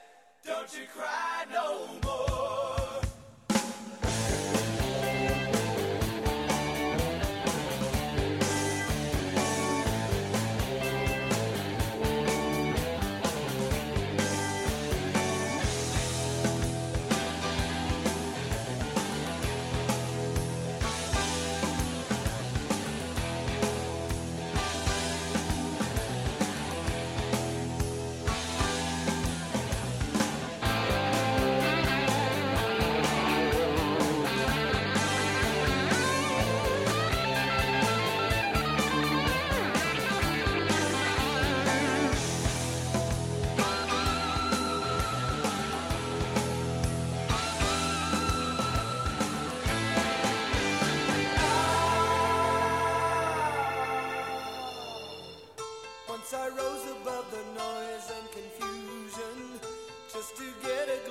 Don't you cry no more.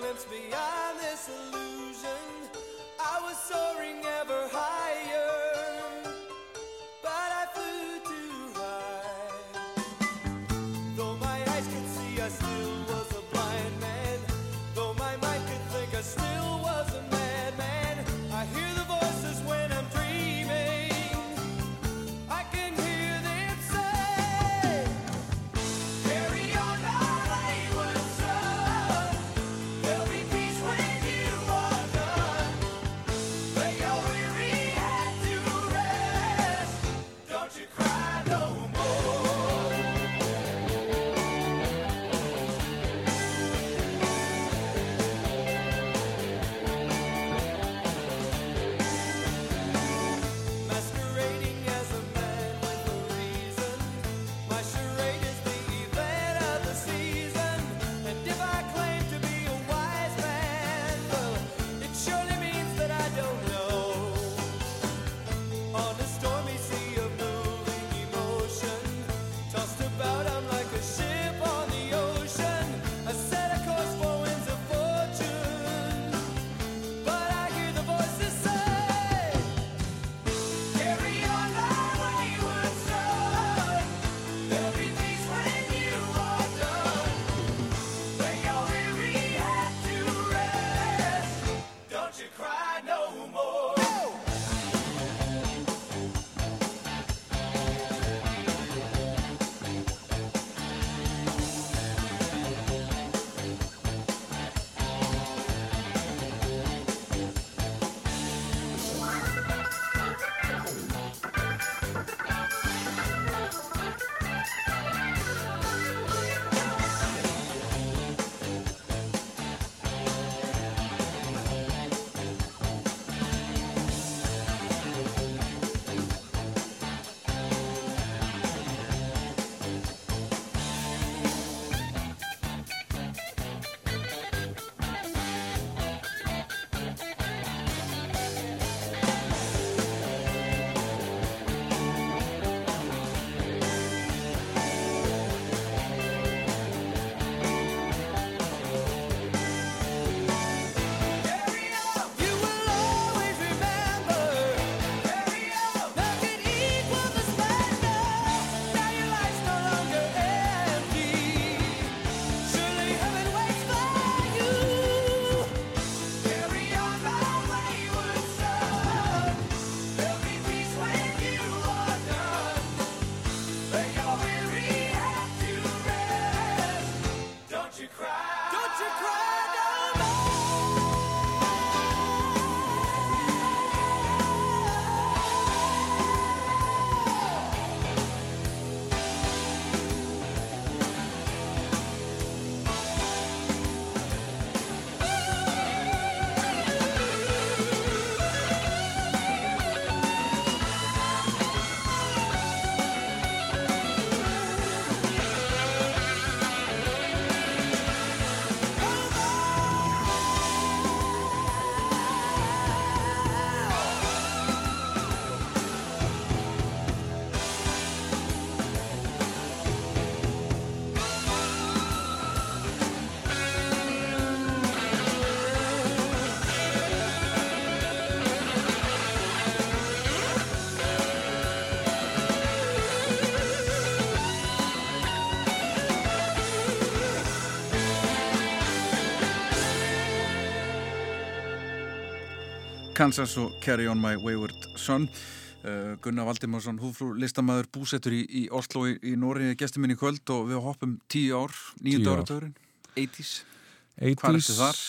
Geggja lag sko, geggja lag Kansas og Carry On My Wayward Son. Uh, Gunnar Valdimarsson, húfrú listamæður búsettur í, í Oslo í, í Nóri gestur minn í kvöld og við hoppum tíu ár nýjönda áratöðurinn, 80's 80's, hvað er þetta þar?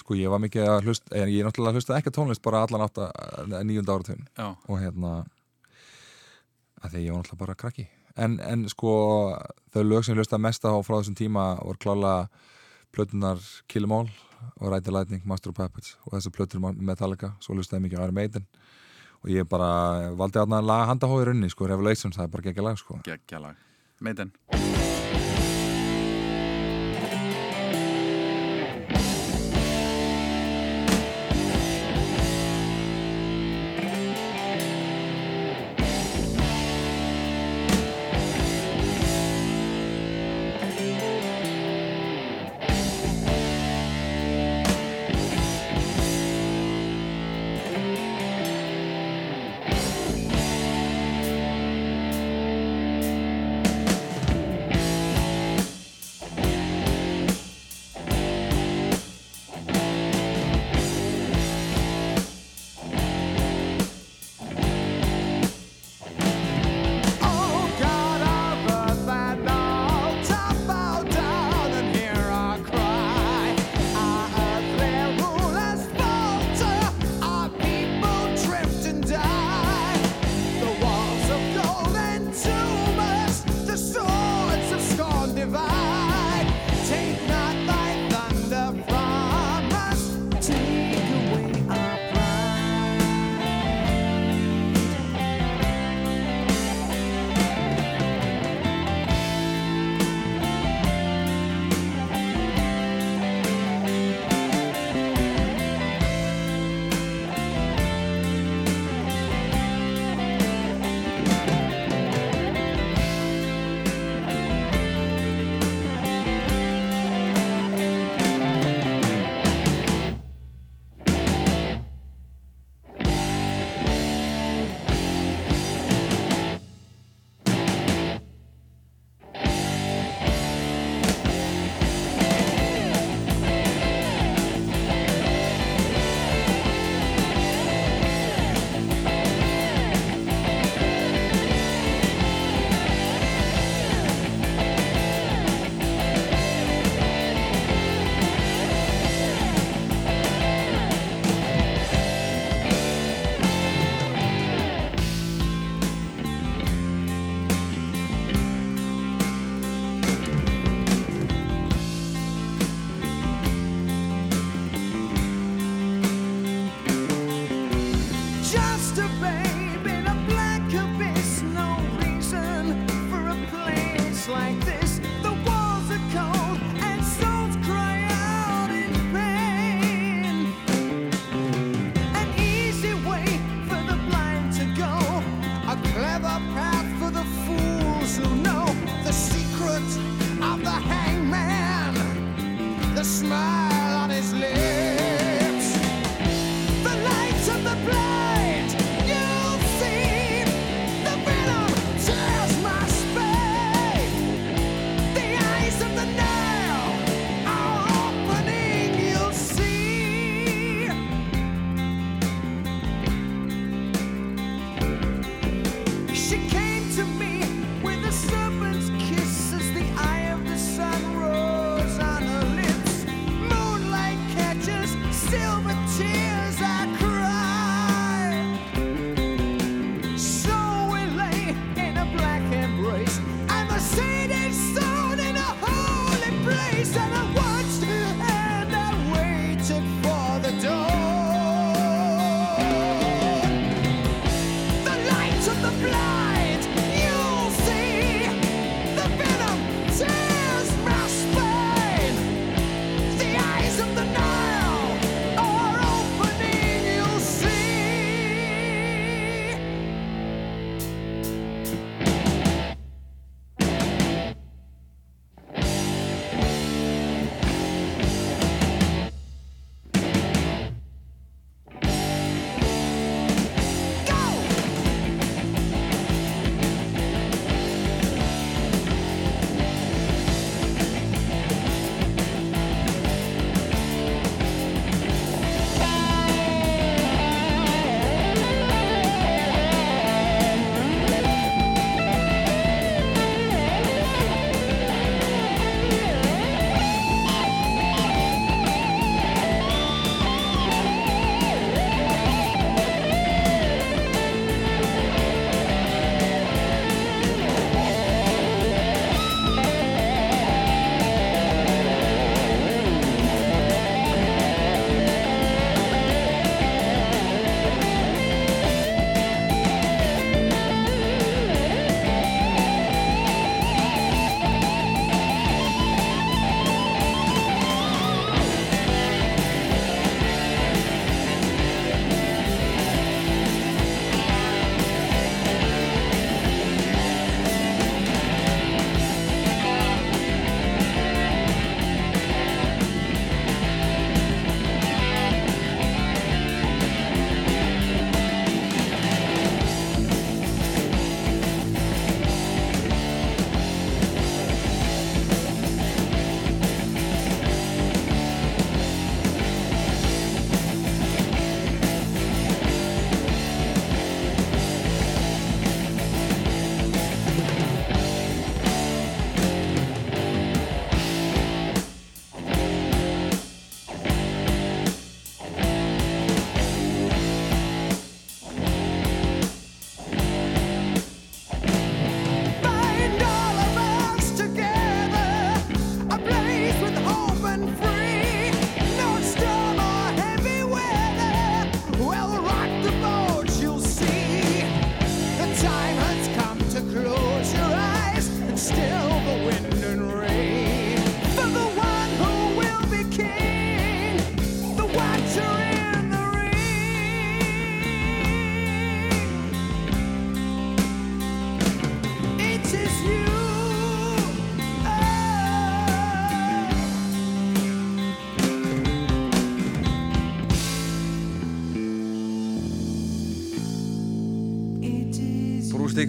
Sko ég var mikið að hlusta, en ég náttúrulega að hlusta ekki tónlist bara allan átt að nýjönda áratöðin og hérna að því ég var náttúrulega bara krakki. En, en sko þau lög sem ég hlusta mest á frá þessum tíma voru klála plötunar Kill 'Em All og Ride the Lightning, Master of Puppets og þessu plötur Metallica, svo lustaði mikið Iron Maiden. Og ég bara valdi að laga handahóði runni, sko, Revelations það er bara geggja lag, sko. Geggja lag, Maiden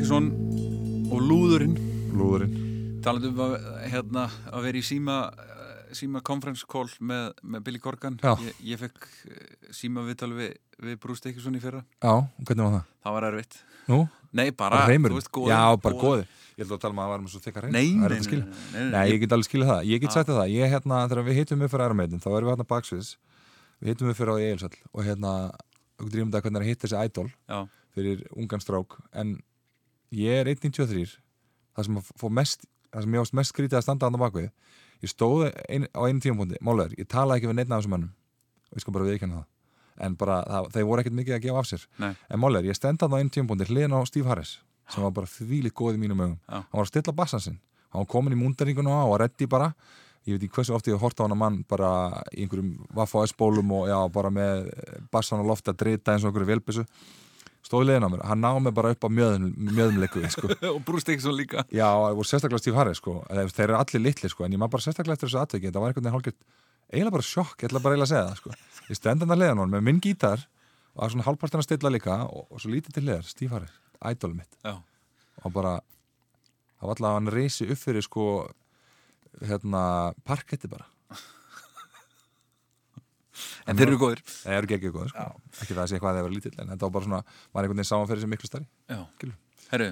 Dickinson og Lúðurinn. Lúðurinn. Talandum um að, hérna, að vera í síma síma conference call með, með Billy Corgan. Ég, ég fekk síma viðtal við, við Bruce Dickinson í fyrra. Já, hvernig var það? Það var erfitt. Nú? Nei, bara, bara veist, góði, Já, bara góði Ég ætla að tala um að það var með svo þykka reyn Nei, nei, nei, nei, nei Ég get alveg skilja það. Ég get sagt það. Ég, hérna, þegar við hittum upp fyrir Arameitin þá erum við hérna baksviðs. Við hittum upp fyrir á Eilsall og hérna, okkur drýmum það hvernig það hitt þessi idol Já. fyrir ungan strák. En ég er 1.93 það sem fór mest það sem ég ást mest skrítið að standa á það bakvið ég stóði ein, á einu tímapunkti málegar, ég talaði ekki við neitt af þessum mannum og ég skal bara viðkjanna það. En bara, það, þeir voru ekkert mikið að gefa af sér. Nei. en málegar, ég stendaði á einu tímapunkti hliðin á Steve Harris, sem var bara þvílitt góð í mínum ögum, hann var að stilla bassan sin hann var komin í múndaringuna og reddi bara. Ég veit ekki hversu oft ég hef hort á hann að mann bara í einhverjum Vaffa-S-bólum og já, bara með bassan á lofta að drita eins og einhverju velbissu stóði leiðin á mér, hann náði mig bara upp á mjöðumleiku sko. <laughs> og ekki svo líka já, og sérstaklega Steve Harris sko. þeir eru allir litli, sko. en ég maður bara sérstaklega eftir þessu atveki það var einhvern veginn hálfgett, eiginlega bara sjokk ég ætla bara eiginlega að segja það, sko. ég stendan að leiðan hann með minn gítar og svona hálfpartin að stilla líka og, og svo lítið til leiðar, Steve Harris, idolum mitt já. og bara það var alltaf að hann reysi upp fyrir sko hérna, parketti bara En þeir eru góðir Þeir eru ekki góðir, sko. ekki það að sé hvað þeir eru lítill en þetta var bara svona, var einhvern veginn samanferðið sem miklu starri Herru,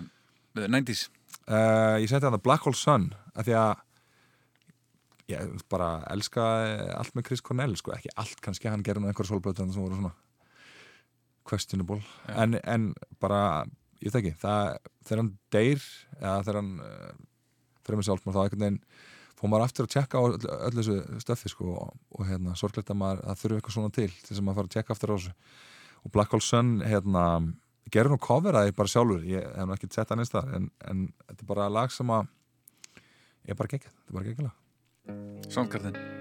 90's uh, Ég seti að Black Hole Sun að því að ég bara elska allt með Chris Cornell, sko, ekki allt kannski hann gerði nú einhverja solblötu sem voru svona questionable. En, en bara, ég veit ekki það, þegar hann deyr eða þegar hann uh, fyrir mig sjálf, þá einhvern veginn fór maður aftur að tjekka á öll, þessu stöfi sko, og, og hérna, sorglegt að maður að þurfu eitthvað svona til til þess að maður fara að tjekka aftur á þessu. Og Black Hole Sun hérna, gerur nú coveraði bara sjálfur. Ég hef nú ekki sett neins þar en, en þetta er bara lag sem að ég er bara geggjað, þetta er bara geggjala Sandgarðin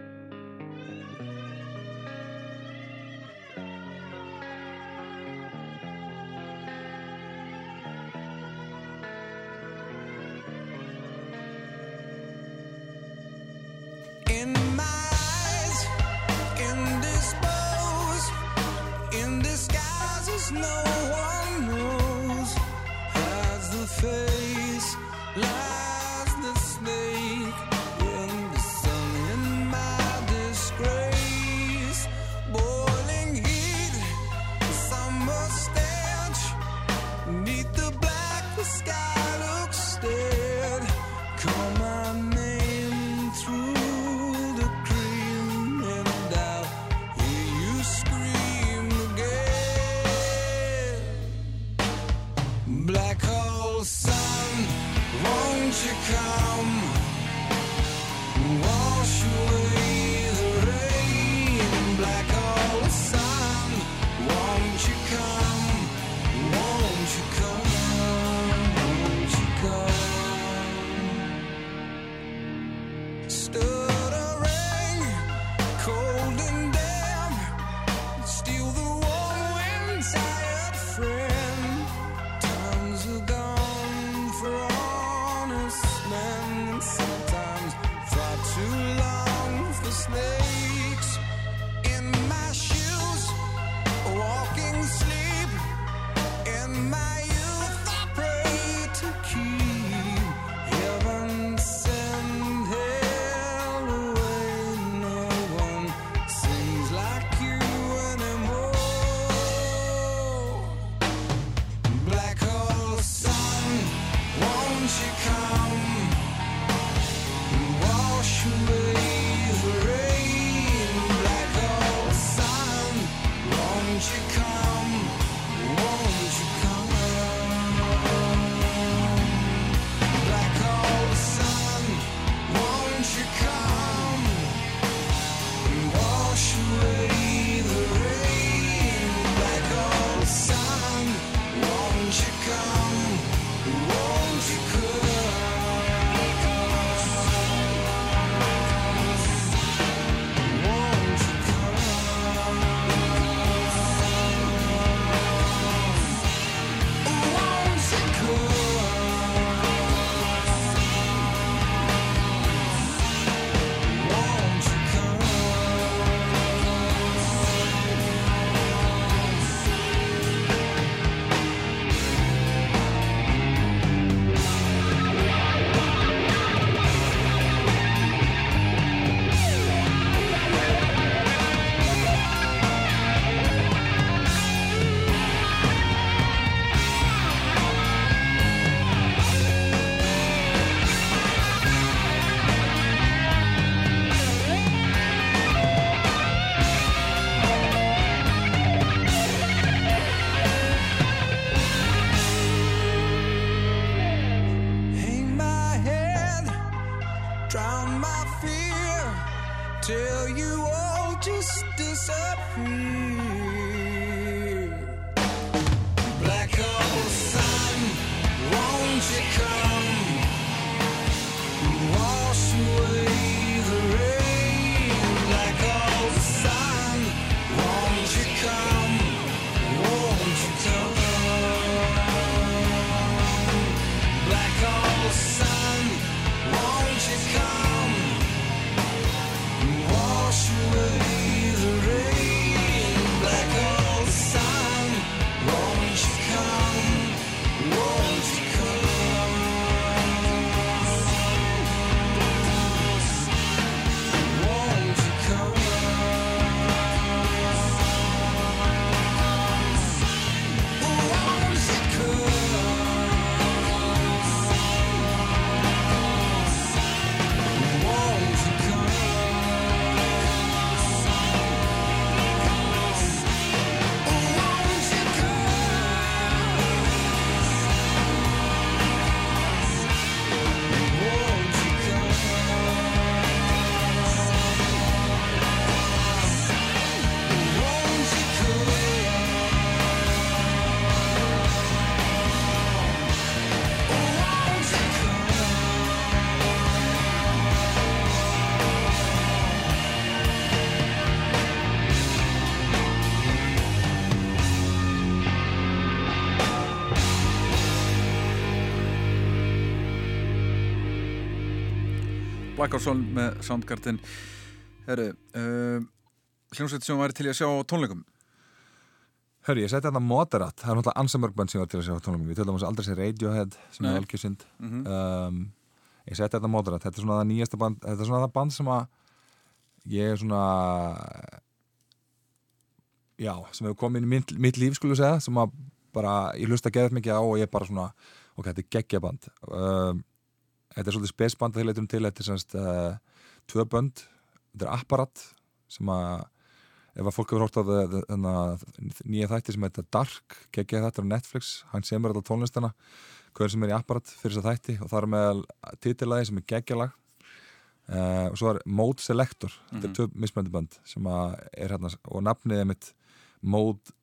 Blackarsson með Soundgarden Herru, uh, hljómsveit sem væri til að sjá tónleikum? Hörru, ég seti þetta moderat, það er náttúrulega ansamörgband sem var til að sjá tónleikum, við töldum að aldrei sé Radiohead sem Nei. er algjörsynd mm -hmm. um, ég seti þetta moderat, þetta er svona það nýjasta band, þetta er svona það band sem að ég er svona já, sem hefur komið inn í mitt, mitt líf skulle segja, sem að bara, ég hlusta að geða þetta mikið á og ég er bara svona ok, þetta er geggja band. Um, þetta er svolítið spesband að heileitum til. Þetta er semst uh, tvö bönd. Þetta er Apparat sem að ef að fólk hefur hórt á nýja þætti sem heitir Dark geggja þetta á Netflix, hann semur alltaf tónlistana hverjum sem er í Apparat fyrir þess að þætti. Og það er með titilæði sem er geggjalag. Uh, og svo er Mode Selector. Mm -hmm. þetta er mhm. tvö mismöndi bönd sem er hérna og nafnið er mitt Mode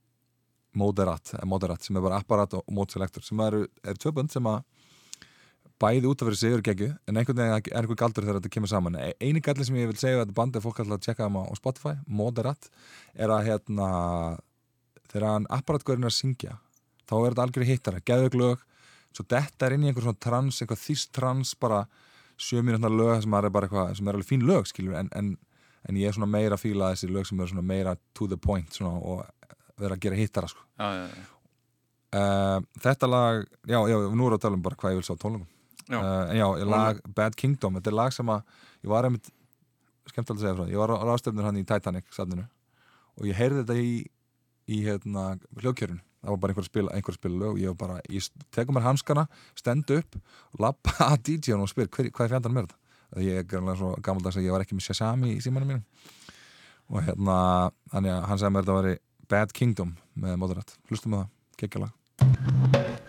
Moderat, Moderat sem er bara Apparat og Mode Selector sem eru, eru tvö bönd sem að bæði út af fyrir sigur geggu en einhvern veginn er einhver galdur þegar þetta kemur saman e, eini galdur sem ég vil segja að þetta band er fólk alltaf að tjekka það á Spotify, Moderat er að hérna þegar hann apparatgörðin er að syngja þá er þetta algjörði hittara, geðuglög svo þetta er inn í einhver svona trans einhver þýst trans, bara sjöminutna lög sem er bara eitthvað, sem er alveg fín lög skilur, en, en, en ég er svona meira að fíla þessi lög sem er svona meira to the point svona, og vera að gera hittara sko. já, já, já. Uh, þetta lag, já, já, nú við að tala um bara hvað ég vil sá tónlungum Já, uh, en já, lag Bad Kingdom þetta er lag sem að, ég var einmitt skemmt að segja frá, ég var á ráðstöfnur hann í Titanic safninu og ég heyrði þetta í, í hérna hljókjörun, það var bara einhver spil einhver spil lög, ég var bara, ég tekum mér hanskana stendu upp, lappa <laughs> að DJ-un og spyr, hver, hvað er fjandarinn með þetta? Ég er gæmlega svo gammaldags að ég var ekki með Shazami í símanum mínum. Og hérna, að hann segði mér þetta að veri Bad Kingdom með Moderat, hlustum við það, kekkjala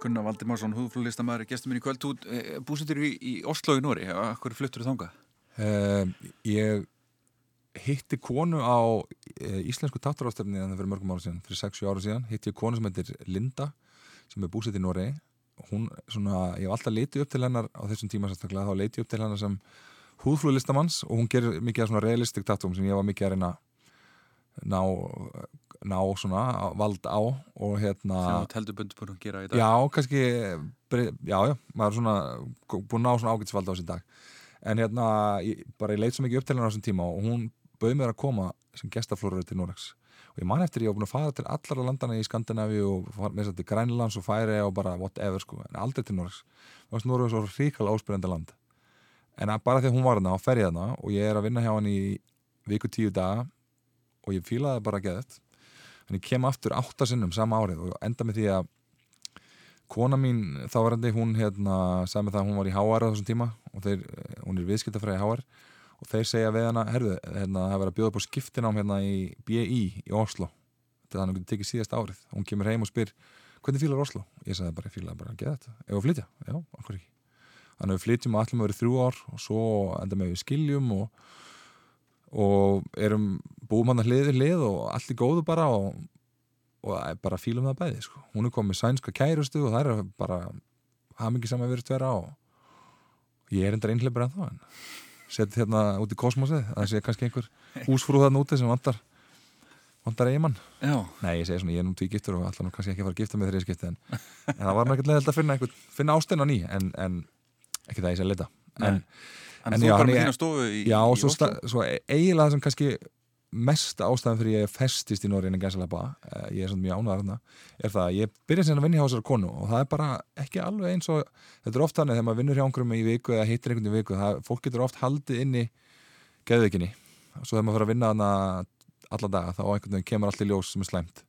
Gunnar Valdimarsson, húðflóðlistamæður gestur minn í kvöld, þú e, búsettir í, í Oslo í Nóri, hvað fluttur þú þánga? Uh, ég hitti konu á uh, íslensku táturástöfni þannig fyrir mörgum ára síðan, fyrir 6-7 ára síðan hitti ég konu sem heitir Linda sem er búsett í Nóri hún, svona, ég hef alltaf leitið upp til hennar á þessum tíma sérstaklega, þá leitið upp til hennar sem húðflóðlistamanns og hún gerir mikið af svona realistik tátum sem ég var mikið að reyna ná ná svona vald á og hérna sem þú heldur búin að gera í dag. Já, kannski, já, já maður er svona búin að ná svona ágætisvald á þessi dag. En hérna, ég, bara ég leit svo mikið upp til hennar á þessum tíma og hún bauð mér að koma sem gestaflórið til Norex og ég man eftir ég á búin að fara til allara landana í Skandinavi og með þess að til Grænlands og Færi og bara whatever sko, en aldrei til Norex og þess að Norex var ríkala áspyrjandi land. En bara því að hún var þarna og ferði þarna og ég er að vinna hjá hann í viku tíu daga og ég fílaði bara að geða þetta en ég kem aftur áttasinnum sama árið og enda með því að kona mín þáverandi, hún hérna sagði með það að hún var í HR á þessum tíma og þeir, hún er viðskiptafræði HR og þeir segja við hana, herðu, hérna það verður að bjóða upp á skiptinám hérna í BI í Oslo, þetta hann tekið síðast árið. Hún kemur heim og spyr hvernig fílar Oslo? Ég sagði bara, ég fílaði bara að geða þetta. Ef við flytja, já, okkur ekki. Þannig að við flytjum og allir með verið þrjú ár og svo enda með við skiljum og, og erum búum hann að hliði hlið og allt er góðu bara og, og bara fílum það bæði sko. hún er komið sænska kærustu og það er bara haf mikið saman verið tverja og ég er endar einhleipur en þá en setið hérna út í kosmosið það sé kannski einhver <laughs> húsfrúð þarna úti sem vantar vantar eigimann. Nei ég segi svona ég er nú tví giftur og allar nú kannski ekki að fara að gifta með þeirri skipti en, en það var held að finna, einhver, finna ástein á ný en, en ekki það ég sé að leta en, en þú bara með þína stofu í, já og svo, svo eiginlega það sem kannski mest ástæðan fyrir ég festist í Norrin en gæsalaba, ég er svona mjög ánæðar hérna, er það að ég byrja sem að vinna hjá þessar konu og það er bara ekki alveg eins og þetta er oft þannig þegar maður vinnur hjá einhverjum í viku eða hittir einhvern í viku, það, fólk getur oft haldið inn í geðvikinni og svo þegar maður fyrir að vinna hana alla daga þá einhvern veginn kemur allt í ljós sem er slæmt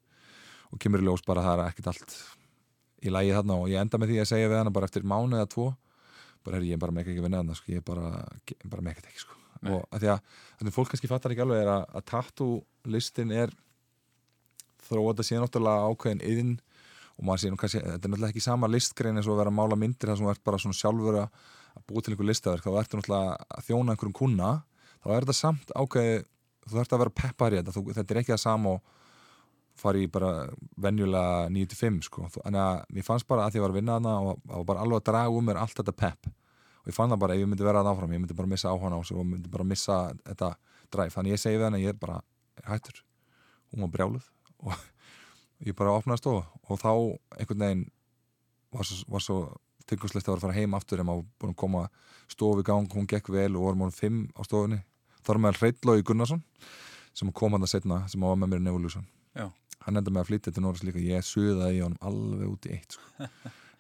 og kemur í ljós bara það er ekkert allt í lægi þarna og ég enda með því að segja við hana bara eftir mánu eða tvo bara er ég bara með ekki vinna sko, ég bara, bara með ekkert ekki sko. Og að því að þannig fólk kannski fattar ekki alveg er að, að tattoo listin er þróað að sé náttúrulega ákveðin yðin og maður sé nú kannski, þetta er náttúrulega ekki sama listgrein eins og að vera að mála myndir þar sem þú ert bara svona sjálfur að búa til einhver listaverk þá ertu náttúrulega að þjóna einhverjum kuna þá er þetta samt ákveði þú ert að vera peppar í þetta, þú, þetta er ekki það sama og fari í bara venjulega 9-5 sko, þannig að mér fannst bara að því að ég var að vinna þarna og, og bara alveg að draga um mér allt þetta pepp. Og ég fann það bara ef ég myndi vera að áfram ég myndi bara missa áhana á og myndi bara missa þetta dræf, þannig ég segi við henni ég er bara hættur, hún var brjáluð <laughs> og ég bara opnaði stofu og þá einhvern veginn var svo, var svo tilgangslegt að vera að fara heim aftur. En maður búin að koma stofu í gang, hún gekk vel og vorum hún fimm á stofunni. Við að Hreitlói Gunnarsson sem kom hann að setna, sem var með mér Nevolution hann enda með að flytja til Norris líka. Ég suðaði í honum alveg út í eitt sko.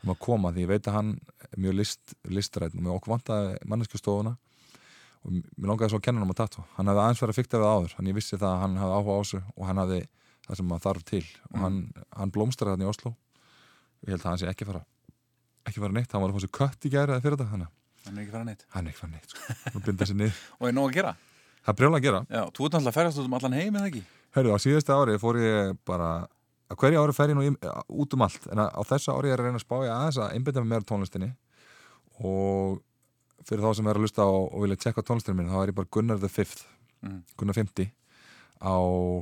um að koma því ég veit að hann er mjög list, listrætt og mér okkur vantaði manneskjastofuna og mér langaði svo að kenna hann um að tattu hann hefði aðeins verið að fykta við áður hann ég vissi það að hann hefði áhuga á þessu og hann hefði það sem maður þarf til. Og hann, hann blómstræði hann í Oslo og ég held að hann sé ekki fara ekki fara neitt, hann var að fá sér kött í gæri eða fyrir þetta hann er ekki fara neitt. Hann er ekki fara neitt, sko. <laughs> og er nóg að gera? Það er brjóla að gera. Já, þú ert náttúrulega að ferast út um allan heim eða ekki Hörru, á síðasta ári fór ég bara að hverja ári fer ég nú í, út um allt en á þessa ári er ég að reyna að spá ég aðeins að einbita með mér tónlistinni. Og fyrir þá sem er að lusta og, og vilja tjekka tónlistinu mín þá er ég bara Gunnar the Fifth mm. Gunnar 50 á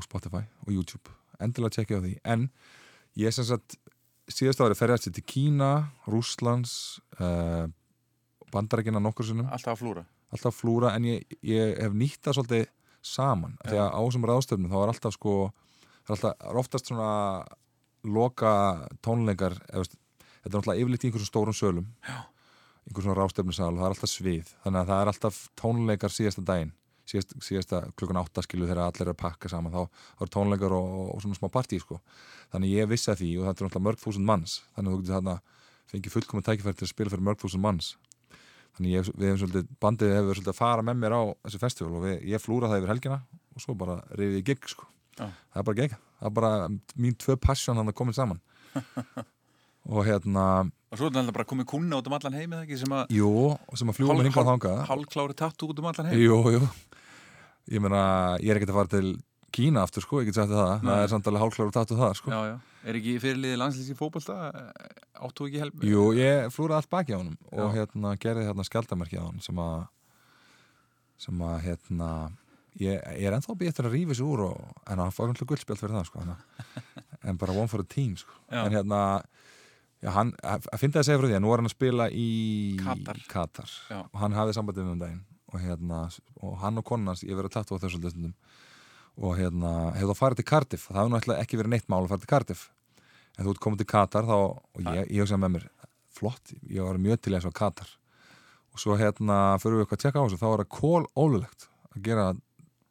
Spotify og YouTube. Endilega tjekkja á því. En ég er sem sagt síðast ári fer ég að setja til Kína Rúslands uh, bandarækina nokkur sinnum. Alltaf að flúra. Alltaf að flúra en ég, ég hef nýtt það svolítið saman ja. því að á þessum ráðstöfnum þá er alltaf sko það er, alltaf, er oftast svona loka tónleikar eða, þetta er alltaf yfirleitt í einhversum stórum sölum Já. einhversum ráðstöfnusal og það er alltaf svið þannig að það er alltaf tónleikar síðasta daginn síðast, síðasta klukkan átta skilu þegar allir er að pakka saman þá, þá er tónleikar og, og svona smá partí sko. þannig ég vissi að því og þetta er alltaf mörg þúsund manns þannig að þú getur þarna fengið fullkominn tækifæri til að spila fyrir mörg þúsund manns þannig ég, við hefum svolítið, bandið hefur svolítið að fara með mér á þessi festival og við, ég flúra það yfir helgina og svo bara reyðið í gig sko. ah. það er bara gig, það er bara mín tvö passion hann að koma saman. <laughs> Og hérna og svo er þetta bara komið kuna út um allan heim eða ekki sem að að fljúa með hingað þánga hálklári tatt út um allan heim. Jú, jú. Ég meina, ég er ekkert að fara til Kína aftur sko, ég get sagt það Nei. það er samt alveg hálfklar og tattu það sko já, já. Er ekki fyrirliði landslýs í fókbalta áttu ekki help? Jú, ég flúraði allt baki á hann og hérna gerði hérna skjaldamerki á hann sem að sem að hérna ég, ég er ennþá býttur að rífa þessu úr og, en hann fór umhverju guldspjált fyrir það sko, en bara one for a team sko. en hérna já, hann, að finna það að segja frá því að nú er hann að spila í Katar, Katar. og hann hafið sambandið um daginn og, hérna, og hann og konans, ég verið að tattu á þessu stundum og hérna, hefur það farið til Cardiff? Það hefur náttúrulega ekki verið neitt mál að fara til Cardiff. En þú ert komið til Katar þá, og ég, ég hugsaði með mér, flott ég var mjög til eins og Katar. Og svo hérna, fyrir við eitthvað að tjekka á þessu þá er það kól ólulegt að gera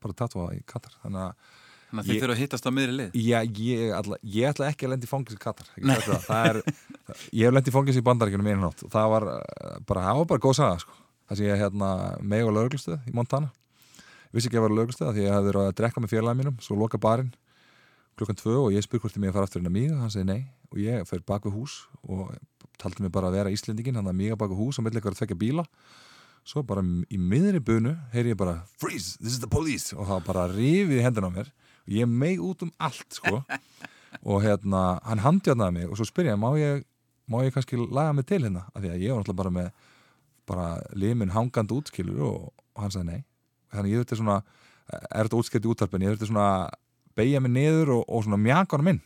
bara tattua í Katar. Þannig að Þannig að þið þurfa að hittast á miðri lið? Já, ég, alla, ég ætla ekki að lendi fóngis í Katar það. Það er, Ég hef lendi fóngis í bandaríkunum einu nátt og það var eh, bara, það var bara góð saga sko. Þar sem ég hérna, meg á lauruglustöð í Montana vissi ekki að vera lauruglustöð því ég hafði verið að drekka með félagin mínum svo loka barinn klukkan tvö og ég spur hvort ég mig að fara aftur inn að míga hann segi nei. Og ég fyrir bak við hús og taldi mig bara að vera Íslendingin hann að míga bak við hús og millir að tvekja bíla. Svo bara í miðri bunu heyri ég bara freeze, this is the police. Og það bara rifið í hendina á mér. Og ég meg út um allt sko. <laughs> Og hérna, hann handjáðnaði mig og svo spyr ég, má ég, má ég kannski laga mig til hérna, af því að ég var náttúrulega bara með bara limin hangand útskilur og, og hann sagði nei þannig ég þurfti svona, er þetta útskilt í úttarpin ég þurfti svona beigja mig niður og, og svona mjaka hann minn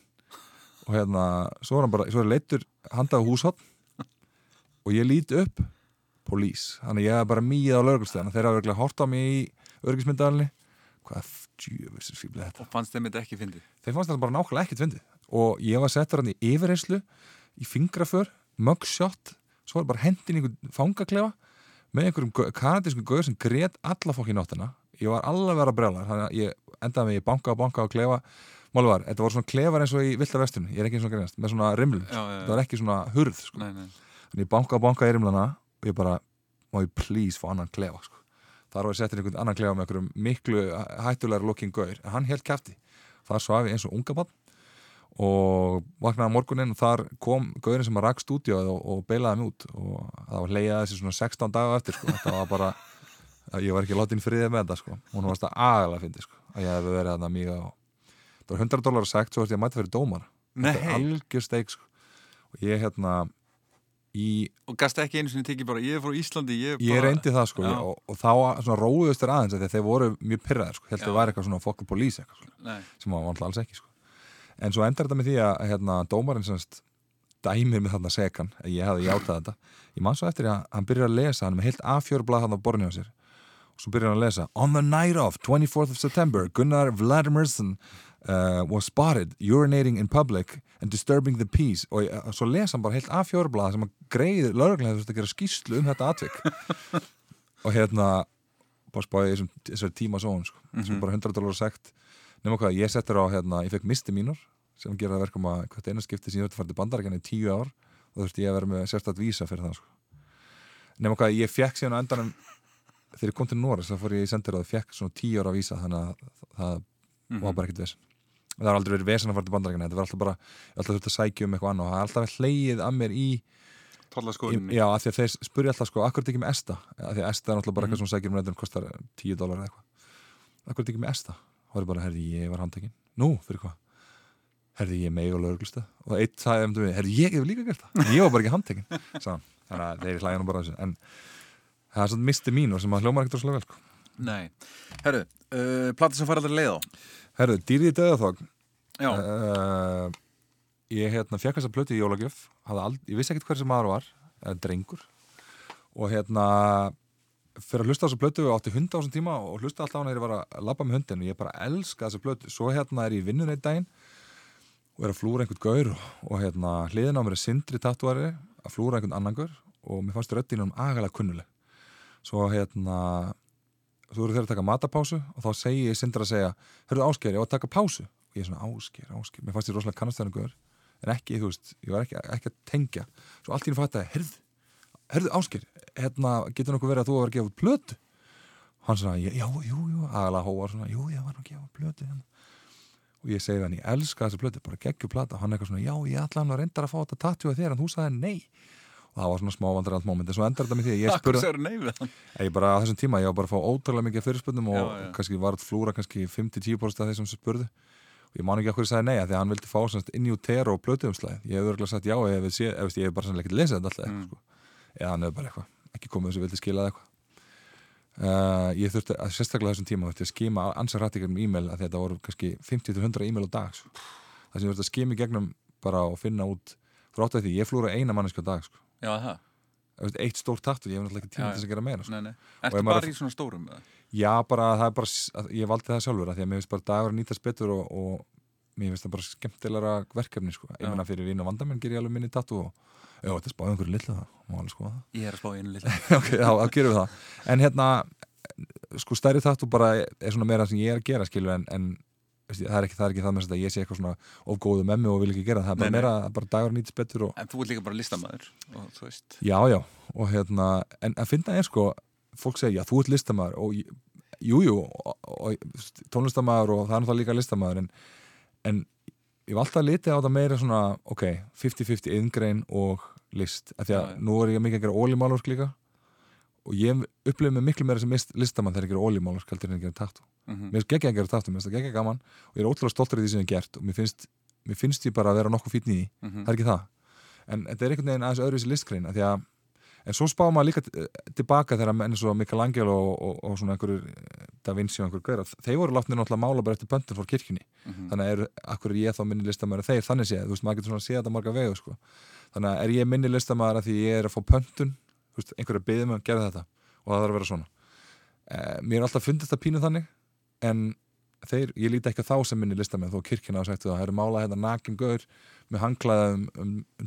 og hérna, svo er hann bara, svo er leittur handað á húshotn og ég líti upp polís, þannig ég er bara mýið á lögurstæðan þeir hafa verið hort á mig í örgismyndagalni hvað djúvis þetta? Og fannst þeim þetta ekki fyndið? þeir fannst þetta bara nákvæmlega ekkert fyndið. Og ég var settur hann í yfirreyslu í fingraför, mugshot svo var bara hendin í fangaklefa með einhverjum kanadískum gauður sem greiðt alla fólk í náttina ég var alveg að vera brjálar þannig að ég endaði mig í banka og banka og klefa málu var, þetta voru svona klefar eins og í vilda vestunum ég er ekki eins og greinast, með svona rimlum þetta var ekki svona hurð sko. nei, nei. þannig ég banka og banka í rimlana og ég bara, má ég please fá annan klefa sko. þar var ég settin einhvern annan klefa með einhverjum miklu hættulegar looking gauður en hann helt kæfti, þar svafi eins og unga bann og vaknaði morgunin og þar kom gaurin sem að rakk stúdíóið og, og beilaði mig út. Og það var leiðað þessi svona 16 daga eftir sko. þetta var bara, ég var ekki látin friðið með þetta sko, hún varst að aðalega að fyndi sko, að ég hef verið að mýga og það var 100 dólar að sagt, svo ætti ég að mæta fyrir dómar þetta er algjör steik sko. Og ég hérna í... og gasta ekki einu sinni tekið bara, ég er frá Íslandi ég, bara... ég reyndi það sko og, og þá róðust þér aðeins þegar þeir voru mjög pyrraðir sko, heldur það var eitthvað en svo endar þetta með því að hérna, dómarinn semst dæmir með þarna sekan ég hefði játað þetta ég man svo eftir að hann byrjar að lesa hann með heilt A4-blað hann á borðinu á sér og svo byrjar hann að lesa On the night of 24th of September Gunnar Vladimirsson uh, was spotted urinating in public and disturbing the peace og uh, svo lesa hann bara heilt A4-blað sem að greiði lögurlega þess að gera skýslu um þetta atvik og hérna bara spáði þessari tíma sóun sko. mm -hmm. sem bara 100 dólar sagt nema hvað, ég settur á, hérna, ég fekk misti mínur sem gera verkum að hvert einaskipti sem ég þurfti að fara til bandarækjan í tíu ár og þú veist ég að vera með sérstætt vísa fyrir það sko. nema hvað, ég fekk síðan á endanum þegar ég kom til Norris þá fór ég í sendir og það fekk svona tíu ára vísa þannig að það mm -hmm. var bara ekkert vesen það har aldrei verið vesen að fara til bandarækjan þetta var alltaf bara, alltaf þurfti að sækja um eitthvað annað og það er alltaf hleyið að mér í Í, já, af því að þeir spurja alltaf sko, akkur er ekki með ESTA af því að ESTA er náttúrulega bara mm -hmm. eitthvað sem sækir um reyndun kostar 10 dólar eða eitthvað akkur er ekki með ESTA þá er bara, herði, ég var handtekinn. Nú, fyrir hvað? herði, ég megi og lögurlusta og eitt sagði um því, herði, ég hef líka gert það. Ég var bara ekki handtekinn. Þannig að þeir hlæði nú bara þessu. En það er svona misti mín og sem að hljómar ekkert rosalega vel sko. Nei, herru, uh, plati sem fara allir leið á. Herru, dýrið döðaþók uh, ég hérna fjekk þess að plöti í jólagjöf. Ég vissi ekkert hver sem maður var, drengur. Og hérna fyrir að hlusta á þessu blötu átti hunda á þessum tíma og hlusta alltaf á hann þegar ég var að labba með hundin og ég bara elska þessu blötu svo hérna er ég vinnun einn daginn og er að flúra einhvern gaur og, hérna hliðin á mér er sindri tattuari að flúra einhvern annan gaur og mér fannst röddinn um agalega kunnuleg. Svo hérna þú eru þeirra að taka matapásu og þá segi ég sindra að segja hörruðu ásker, ég var að taka pásu. Og ég er svona ásker, ásker, mér fannst ég rosalega kannastæðan gaur en ekki, þú veist, ég var ekki, ekki að tengja. Svo allt í hún fætti að, herðu, herðu ásker hérna, getur nokkuð verið að þú var að gefa plötu? Hann sagði, já, jú, jú. Aðalega hóar svona, jú, ég var að gefa plötu hérna. og ég segi hann, ég elska þessu plötu bara geggju plata, hann eitthvað svona, já, ég ætla hann að reynda að fá þetta tattu að þér. En þú sagði nei. Og það var svona smá vandraralt móment en svo endar þetta með því að ég spurði ég bara á þessum tíma, ég var bara að fá ótrúlega mikið fyrirspurnum og já, já. kannski var flúra kannski 50-10% af þeir sem spurðu. Og ég man ekki að segja nei að því að hann vildi fá inn í útera og blötuumslæð ég hef örgulega sagt já, ef ég, ef ég hef bara sannlega ekki lesið þetta alltaf mm. sko. Eða hann hefur bara eitthvað, ekki komið þess að vildi skila eitthvað uh, ég þurfti að sérstaklega þessum tíma að skima ansar rættikar um e-mail að þetta voru kannski 50-100 e-mail á dag sko. það sem ég þurfti að skima í gegnum bara og finna út frá átt af því, ég flúra eina manneski á dag sko. Já, það eitt stór taktur, ég hef náttúrulega ekki tíma til þess að gera meira sko. Ertu bara í svona stórum? Já, bara, það er bara, ég valdi það sjálfur að því að mér finnst bara dagur að nýtast betur og, og mér finnst það bara skemmtilegra verkefni sko. ég menna fyrir og vandamenn ger ég alveg minni tattu og já, þetta er spáðið einhverju lilla það. Ég er að spáðið einu lilla <laughs> Ok, þá, þá gerum við það. En hérna, sko stærri tattu bara er svona meira sem ég er að gera skilju en, en það er ekki það, er ekki það með að ég sé eitthvað svona ofgóðu með mig og vil ekki gera það, það er bara meira bara dagur nýttis betur og... En þú er líka bara listamæður Já, já, og hérna en að finna er sko, fólk segja, já, þú ert listamæður og jújú, jú, tónlistamæður og það er náttúrulega líka listamæður en, en ég var alltaf litið á þetta meira svona, ok, 50-50 yngrein og list, af því að nú er ég mikið að gera ólímálurk líka. Og ég upplifið mig miklu meira sem listamann þegar ég gera ólímálurk heldur en ég gera takt Mm -hmm. Mér finnst geggja að gera tátum, mér finnst það geggja gaman og ég er ótrúlega stoltur af því sem ég hef gert og mér finnst, mér finnst ég bara að vera nokkuð fítni í mm -hmm. það er ekki það. En þetta er einhvern veginn aðeins öðruvísi listkrein en svo spá maður líka tilbaka þegar menn eins og Michelangelo og, og, og svona einhverjur eh, Da Vinci og einhverjur gauðar, þeir voru látnið náttúrulega mála bara eftir pöntum fór kirkjunni. Mm -hmm. þannig er akkur er ég þá minni listamæður þeir? Þannig séð, þú veist maður getur svona að sé þetta marga vegu sko. þannig er ég minni listamæður að því ég er að fá pöntun? Einhverju beðið mig að gera þetta og það þarf að vera svona. Eh, mér er alltaf fundist að pínu þannig en þeir, ég líti ekki þá sem minni listamenn þó kirkina á sættu að það eru málað hérna nakin gaur með hanglaðið um, um, um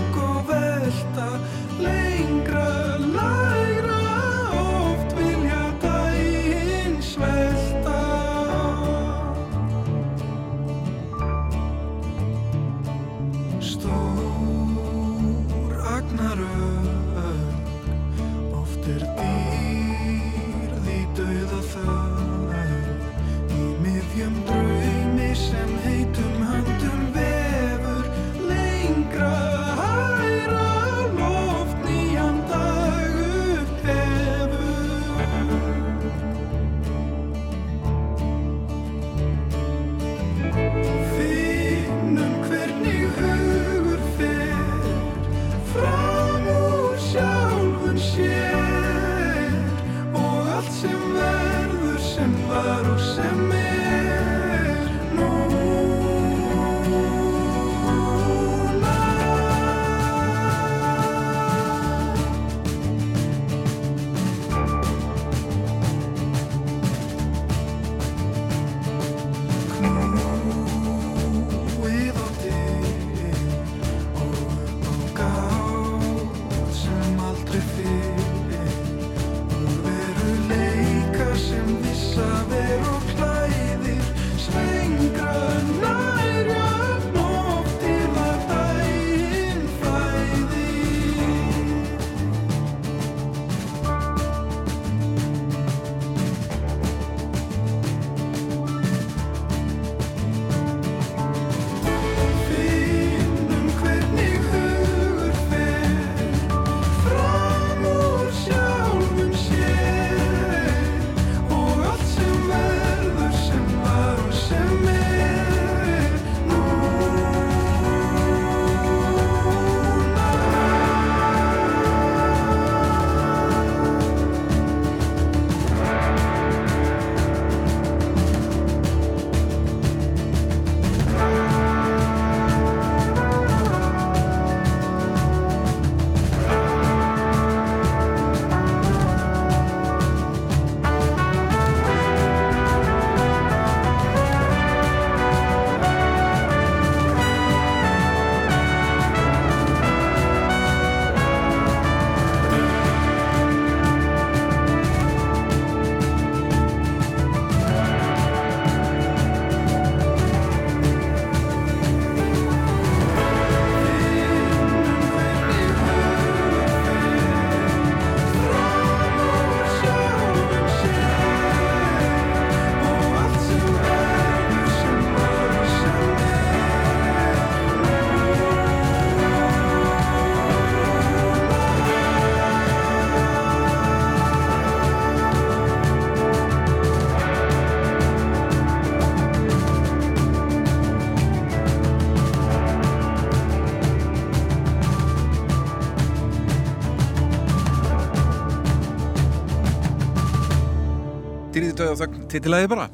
titilæði bara.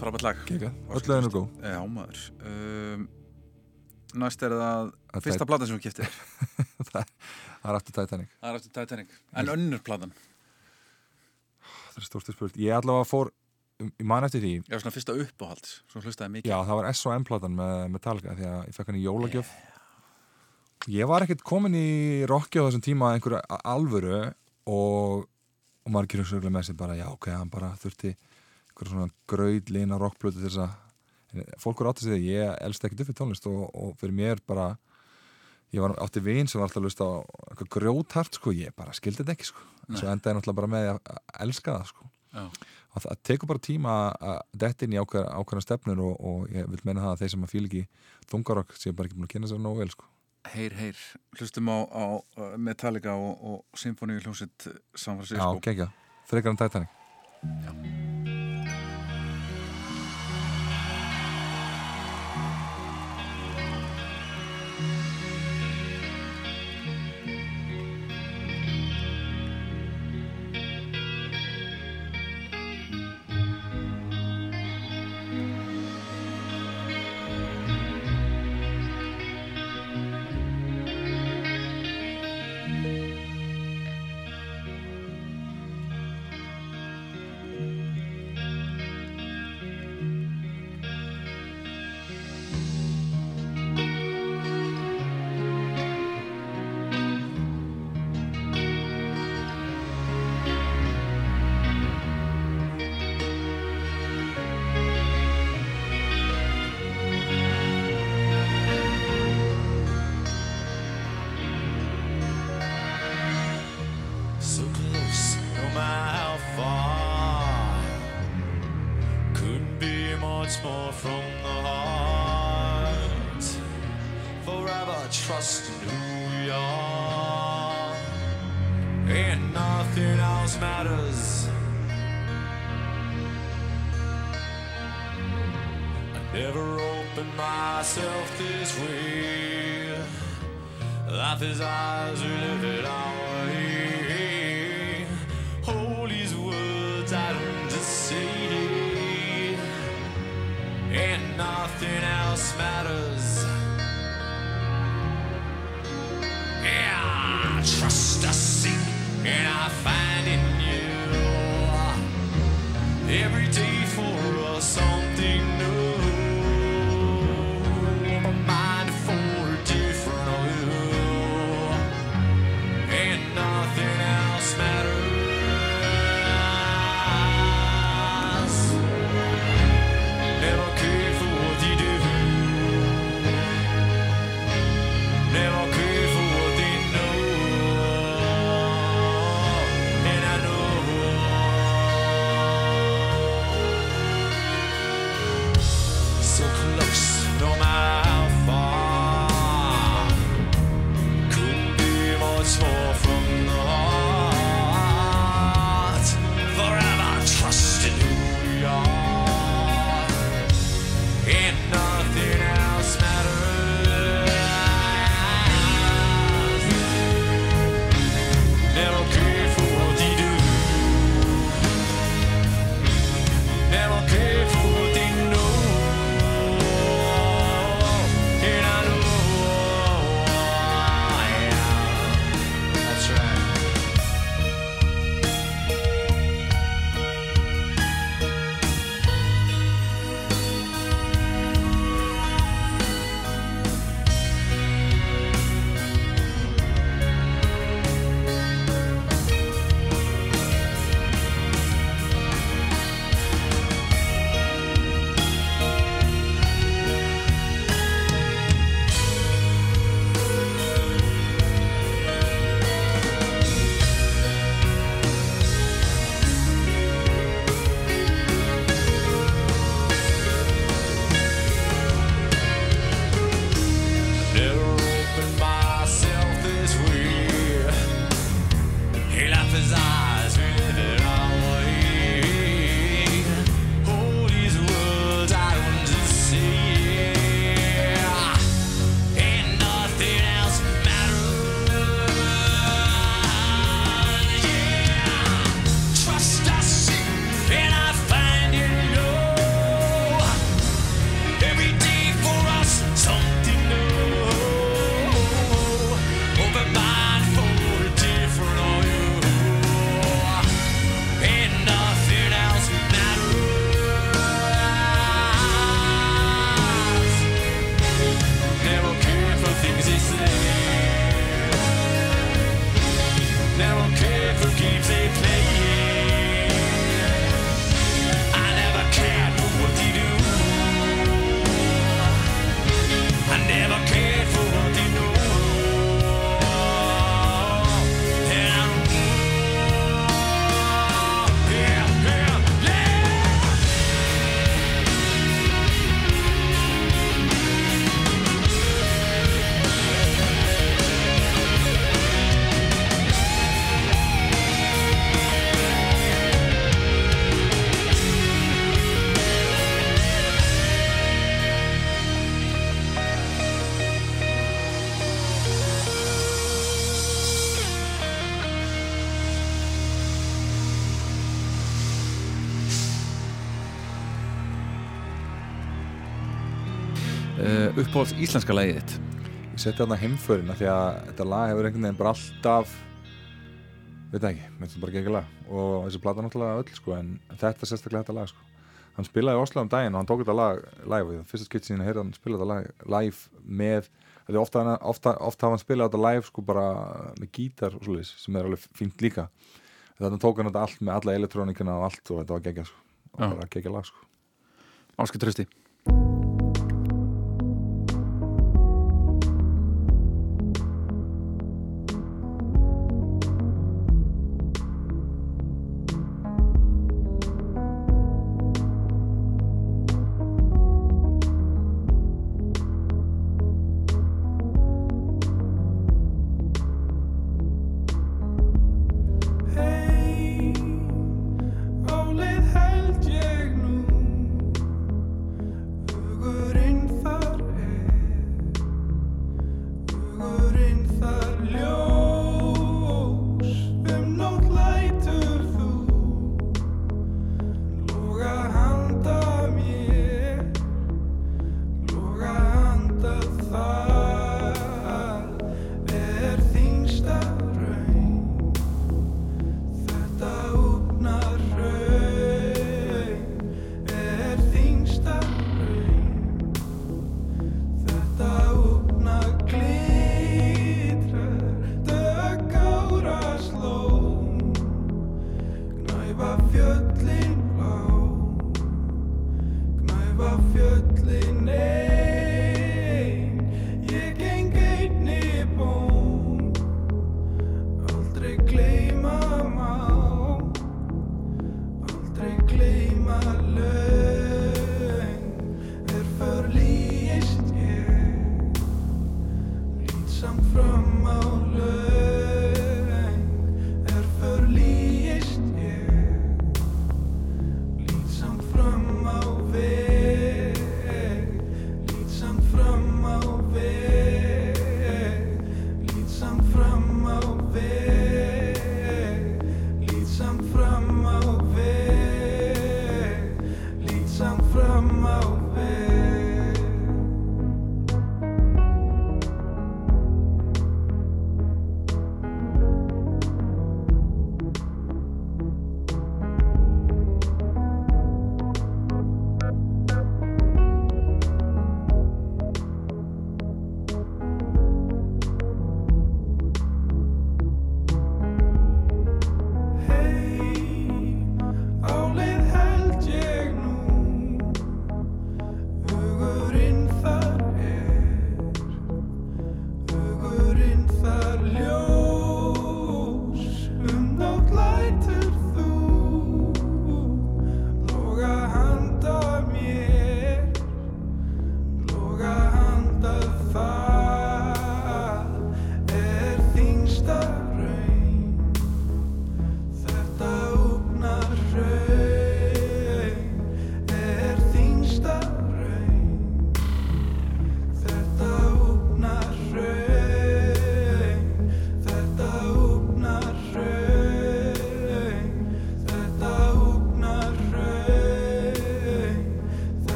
Frábært lag. Öll lögin er góð. Já maður. Um, næst er það að fyrsta platan sem við kiptið <laughs> það er aftur Titanic. Það er aftur Titanic. En önnur platan? Það er stórstu spurt. Ég allavega fór ég man eftir því. Já svona fyrsta uppáhald svona hlustaði mikið. Já það var S.O.M. platan með Metallica því að ég fekk hann í jólagjöf. Yeah. ég var ekkert komin í rocki á þessum tíma einhverju alvöru og, og margir hugsauglega með sig bara já ok, hann bara þurfti einhverja svona gröðlina rockblötu þess að fólk eru átt að segja að ég elst upp í tónlist og, og fyrir mér bara ég var átti vinn sem var alltaf að lusta á eitthvað grjóthart sko, ég bara skildi þetta ekki sko. Svo endaði náttúrulega bara með að elska það sko. Já. og það tekur bara tíma að detta inn í ákveðna stefnur og, og ég vil menna það að þeir sem að fíl ekki þungarokk séu bara ekki búin að kynna sér nógu vel sko. Heyr, heyr, hlustum á, á Metallica og, og Symfóni hljómsitt San Francisco. Já, gegja, frekar en Titanic. Já soul. Uppáhalds íslenska lægið þitt? Ég seti þarna heimförina því að þetta lag hefur einhvern veginn bara alltaf veit ekki, mér finnst þetta bara ekki lag. Og þessi plata náttúrulega öll sko en þetta sérstaklega þetta lag sko. Hann spilaði í Oslo um daginn og hann tók þetta lag live og fyrsta skitt síðan heyrði hann spila þetta lag live með, því ofta, ofta, ofta hafa hann spilað þetta live sko bara með gítar og svolítið sem er alveg fínt líka. Þannig tók hann þetta allt með alla elektrónikina og allt og þetta var geggjað sko. Og bara geggjað lag sko. Áskil Trösti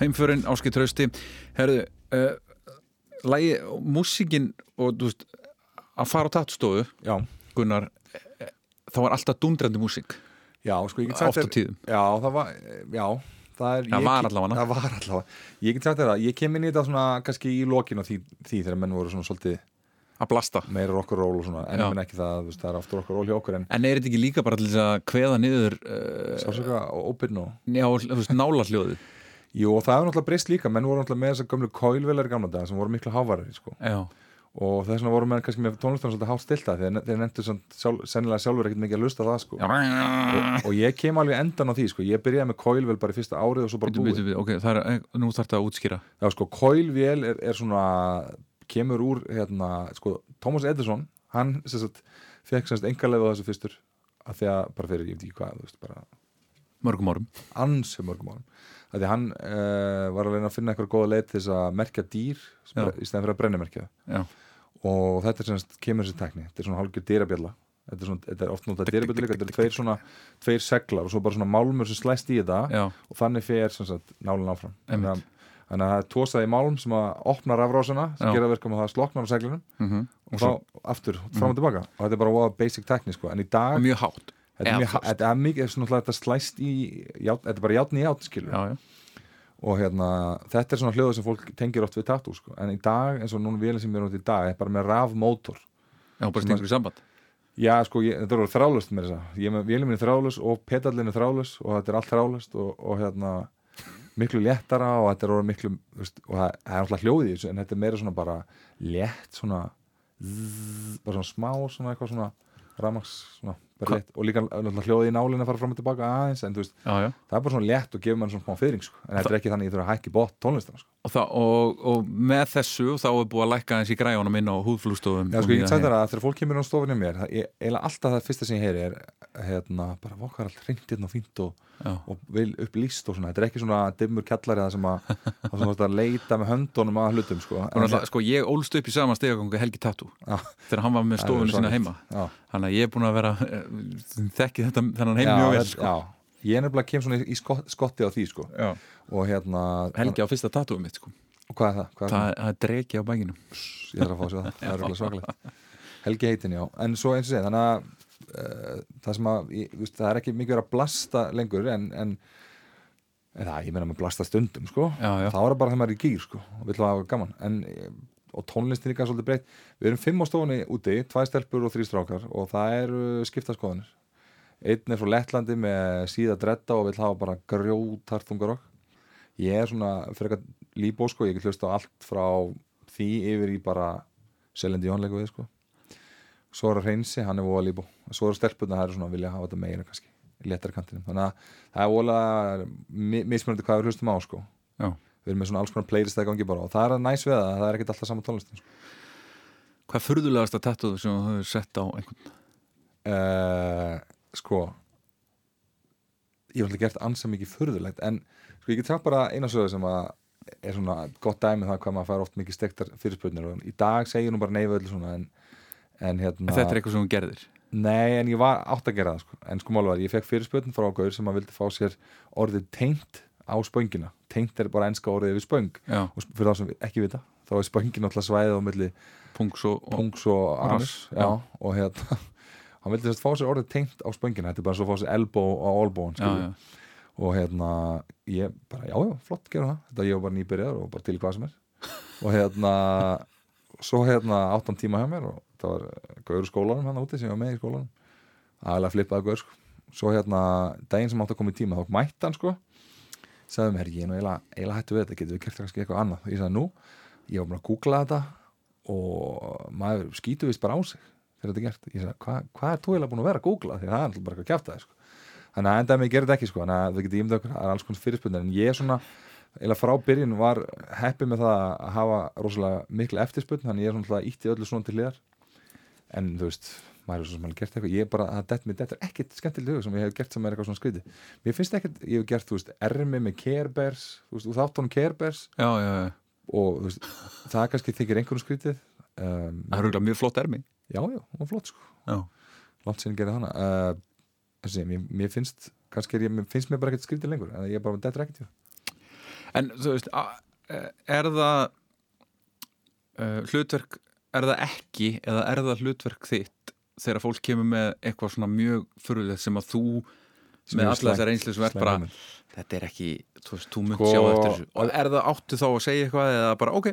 heimförin áskilt trausti. Herðu, uh, lægi, músíkin og þú veist að fara á tattstofu Já, Gunnar, eh, þá var alltaf dundrandi músík. Já, sko ég get sagt þér- Já, það var, já Það, er, Það var allavega. Það var allavega. Ég get sagt þér það, ég kem inn í þetta svona kannski í lokin á því, því þegar menn voru svona svolítið að blasta. meira rock'n'roll og svona en ekki það, veist, það er aftur rock'n'roll hjá okkur en En er þetta ekki líka bara til þess að kveða niður uh, og óbyrn og já, þú veist, nálarhljóðið Jú, og það hefur náttúrulega breyst líka, menn voru náttúrulega með þessar gömlu kóilvelar í gamla daga sem voru miklu hávarari sko. Já, og þess vegna voru menn kannski með tónlistan svolítið hátt stilta þegar þeir nendur sjálf, sennilega sjálfur ekkert mikið að lusta það sko. og, og ég kem alveg endan á því sko. ég byrjaði með kóilvel bara í fyrsta árið og svo bara búið ok, það er, eh, nú þarf þetta að útskýra Já, sko, kóilvél er, er svona kemur úr, hérna, sko Thomas Edison, hann sagt, fekk á þessu fyrstur að því að, bara fyrir, ég veit ekki hvað, þú veist, bara mörgum árum ansi mörgum árum að því hann uh, var að reyna að finna eitthvað góða leið til þess að merkja dýr í stæðan fyrir að brennimerkja. Og þetta er semst, kemur þessi tekni þetta er svona hálfgjör dýrabjalla þetta er, svona, þetta er oft notað dýrabjalla líka, þetta er tveir svona tveir seglar og svo bara svona málmur sem slæst í þetta já, og þannig fer nálinn áfram. Einmitt. þannig að það er tósaði málm sem að opna rafrásina sem gera verkum að það sloknar á seglinum mm og þá aftur, fram og tilbaka. Og þetta er bara basic tekni sko. en í dag, mjög hátt þetta er, mjög, þetta er mikið svona, þetta slæst í, ját, þetta er bara játn í játn skilur Já, já, og hérna, þetta er svona hljóða sem fólk tengir oft við tattoo sko. en í dag, eins og núna vélinn sem við erum út í dag er bara með rafmótor. Já, bara stengur í samband. Já, sko, ég, þetta er þrálaust með þess að ég er er þrálaus og pedallinn er þrálaus og þetta er allt þrálaust og, og hérna miklu léttara og þetta er miklu veist, og það, það er alltaf hljóðið þessu en þetta er meira svona bara létt svona zzz, bara svona smá svona eitthvað svona rafmaks svona, og líka náttúrulega hljóðið í nálinni að fara fram og tilbaka aðeins en þú veist, Já, já það er bara svona létt og gefur mann svona smá fyrring sko. en þetta er ekki þannig að ég þurfa að hækki bótt tónlistina sko. Og, það, og, og með þessu þá er búið að lækka eins í græjónum inn á húðflústofum Já, sko, ég þér að þegar fólk kemur á stofunni mér, það, ég, eiginlega alltaf það fyrsta sem ég heyri er hérna, bara vokkar allt hreint hérna og fínt og, og vil upp líst og svona, þetta er ekki svona dimmur kjallari það sem að, sem að leita með höndunum að hlutum, sko. Og náttúrulega, sko, ég ólst upp í sama stegagangu Helgi Tattoo Já. þegar hann var með Það er stofunu sína heima. Þannig að ég er búin að vera eh, þekki þetta, þennan heim mjög vel sko. Já, ég er nefnilega kem svona í skot, skotti á því, sko. Já. og hérna, Helgi á fyrsta tattooum mitt sko. og hvað er það? Hvað er það, það? er dregi á bækinu ég þarf að fá að sjá það, það er röglega <laughs> svakalegt. Helgi heitin, já, en svo eins og segja þannig að uh, það sem að ég, þú veist, það er ekki mikið verið að blasta lengur en, en, en það, ég meina með blasta stundum sko, Já, já. þá er það bara þegar maður er í gýr sko, og vill hafa gaman. En, eh, og tónlistin líka svolítið breytt. Við erum fimm á stofunni úti, tvæ stelpur og þrý strákar og það eru skiptaskoðanir einn er frá Lettlandi með síða dredda og vill hafa bara grjótartungarokk ég er svona eitthvað líbó sko, ég get hlust á allt frá því yfir í bara Selendi Jónleiku við sko svo er að reynsi, hann er voða líbó svo eru stelpurna, það eru svona að vilja hafa þetta meira kannski í letara kantinum, þannig að það er voða mismunandi hvað við hlustum á sko Já. við erum með svona alls konar playlist að gangi bara og það er að næs við það, það er ekkert alltaf saman tónlistin sko. Hvað er furðulegasta tattoo sem þú hefur sett á einhvern? uh, sko ég hef alltaf gert ansa mikið furðulegt en sko ég get sagt bara eina sögu sem að er svona gott dæmi um það hvað maður fær oft mikið stektar fyrirspurnir og í dag segir nú bara við öllu svona en, en hérna Þetta er eitthvað sem þú gerðir? Nei en ég var átt að gera það sko en sko málvar ég fekk fyrirspurn frá Gaur sem að vildi fá sér orðið teint á spöngina. Teint er bara enska orðið við spöng. Já, og fyrir þá sem ekki vita þá er spöngin alltaf svæðið á milli punks og, og og og hérna hann vildi þess að fá sér orðið tengt á spöngina þetta er bara svo að fá sér elbow á já. og hérna ég bara, já, já, flott, gera það. Þetta ég var bara nýbyrjar og bara til hvað sem er. <laughs> Og hérna svo hérna áttan tíma hjá mér og það var gaur úr skólanum hann úti sem ég var með í skólanum. Aðalega flippaði gaur sko. svo hérna, daginn sem átt að koma í tíma þá mætti hann sko. Sagði mér, ég er nú eiginlega hættu við þetta, getur við gert kannski eitthvað annað? Ég sagði, nú, ég var bara að googla þetta og maður skýtu vist bara á sig þegar þetta er gert? Ég sagði, hvað hva er þú eiginlega búin að vera að googla? Því það er alltaf bara eitthvað kjátt það sko. þannig að endaði mig gerði þetta ekki sko, þannig að það getið ímda okkur það er alls konar fyrirspunni, en ég svona eiginlega frá byrjun var heppið með það að hafa rosalega mikla eftirspunni þannig ég er svona ítti öllu svona til hliðar. En þú veist, maður er svo sem alveg gert eitthvað. Ég er bara, þetta er ekkit skemmtileg hug sem ég hef gert sem er eitthvað svona skriti mér finnst ekkit, ég hef gert, þú veist, ermi með Care Bears, þú veist, úr þáttunum Care Bears já, já, já. og þú veist, það kannski þykir einhvern skrítið. Um, Það er auðvitað mjög flott ermi já, já, hún var flott sko. Langt sinni gerði hana. Uh, þessi, mér, mér finnst kannski er ég, mér finnst mér bara ekkert skrítið lengur en ég er bara, þetta er ekkert En þú veist, er það uh, hlutverk, er það ekki eða er það hlutverk þitt þegar fólk kemur með eitthvað svona mjög fyrirlegt sem að þú með alla þessar einslu sem er bara þetta er ekki, þú veist, þú mynd sko, sjá eftir þessu. Og er það áttu þá að segja eitthvað eða bara ok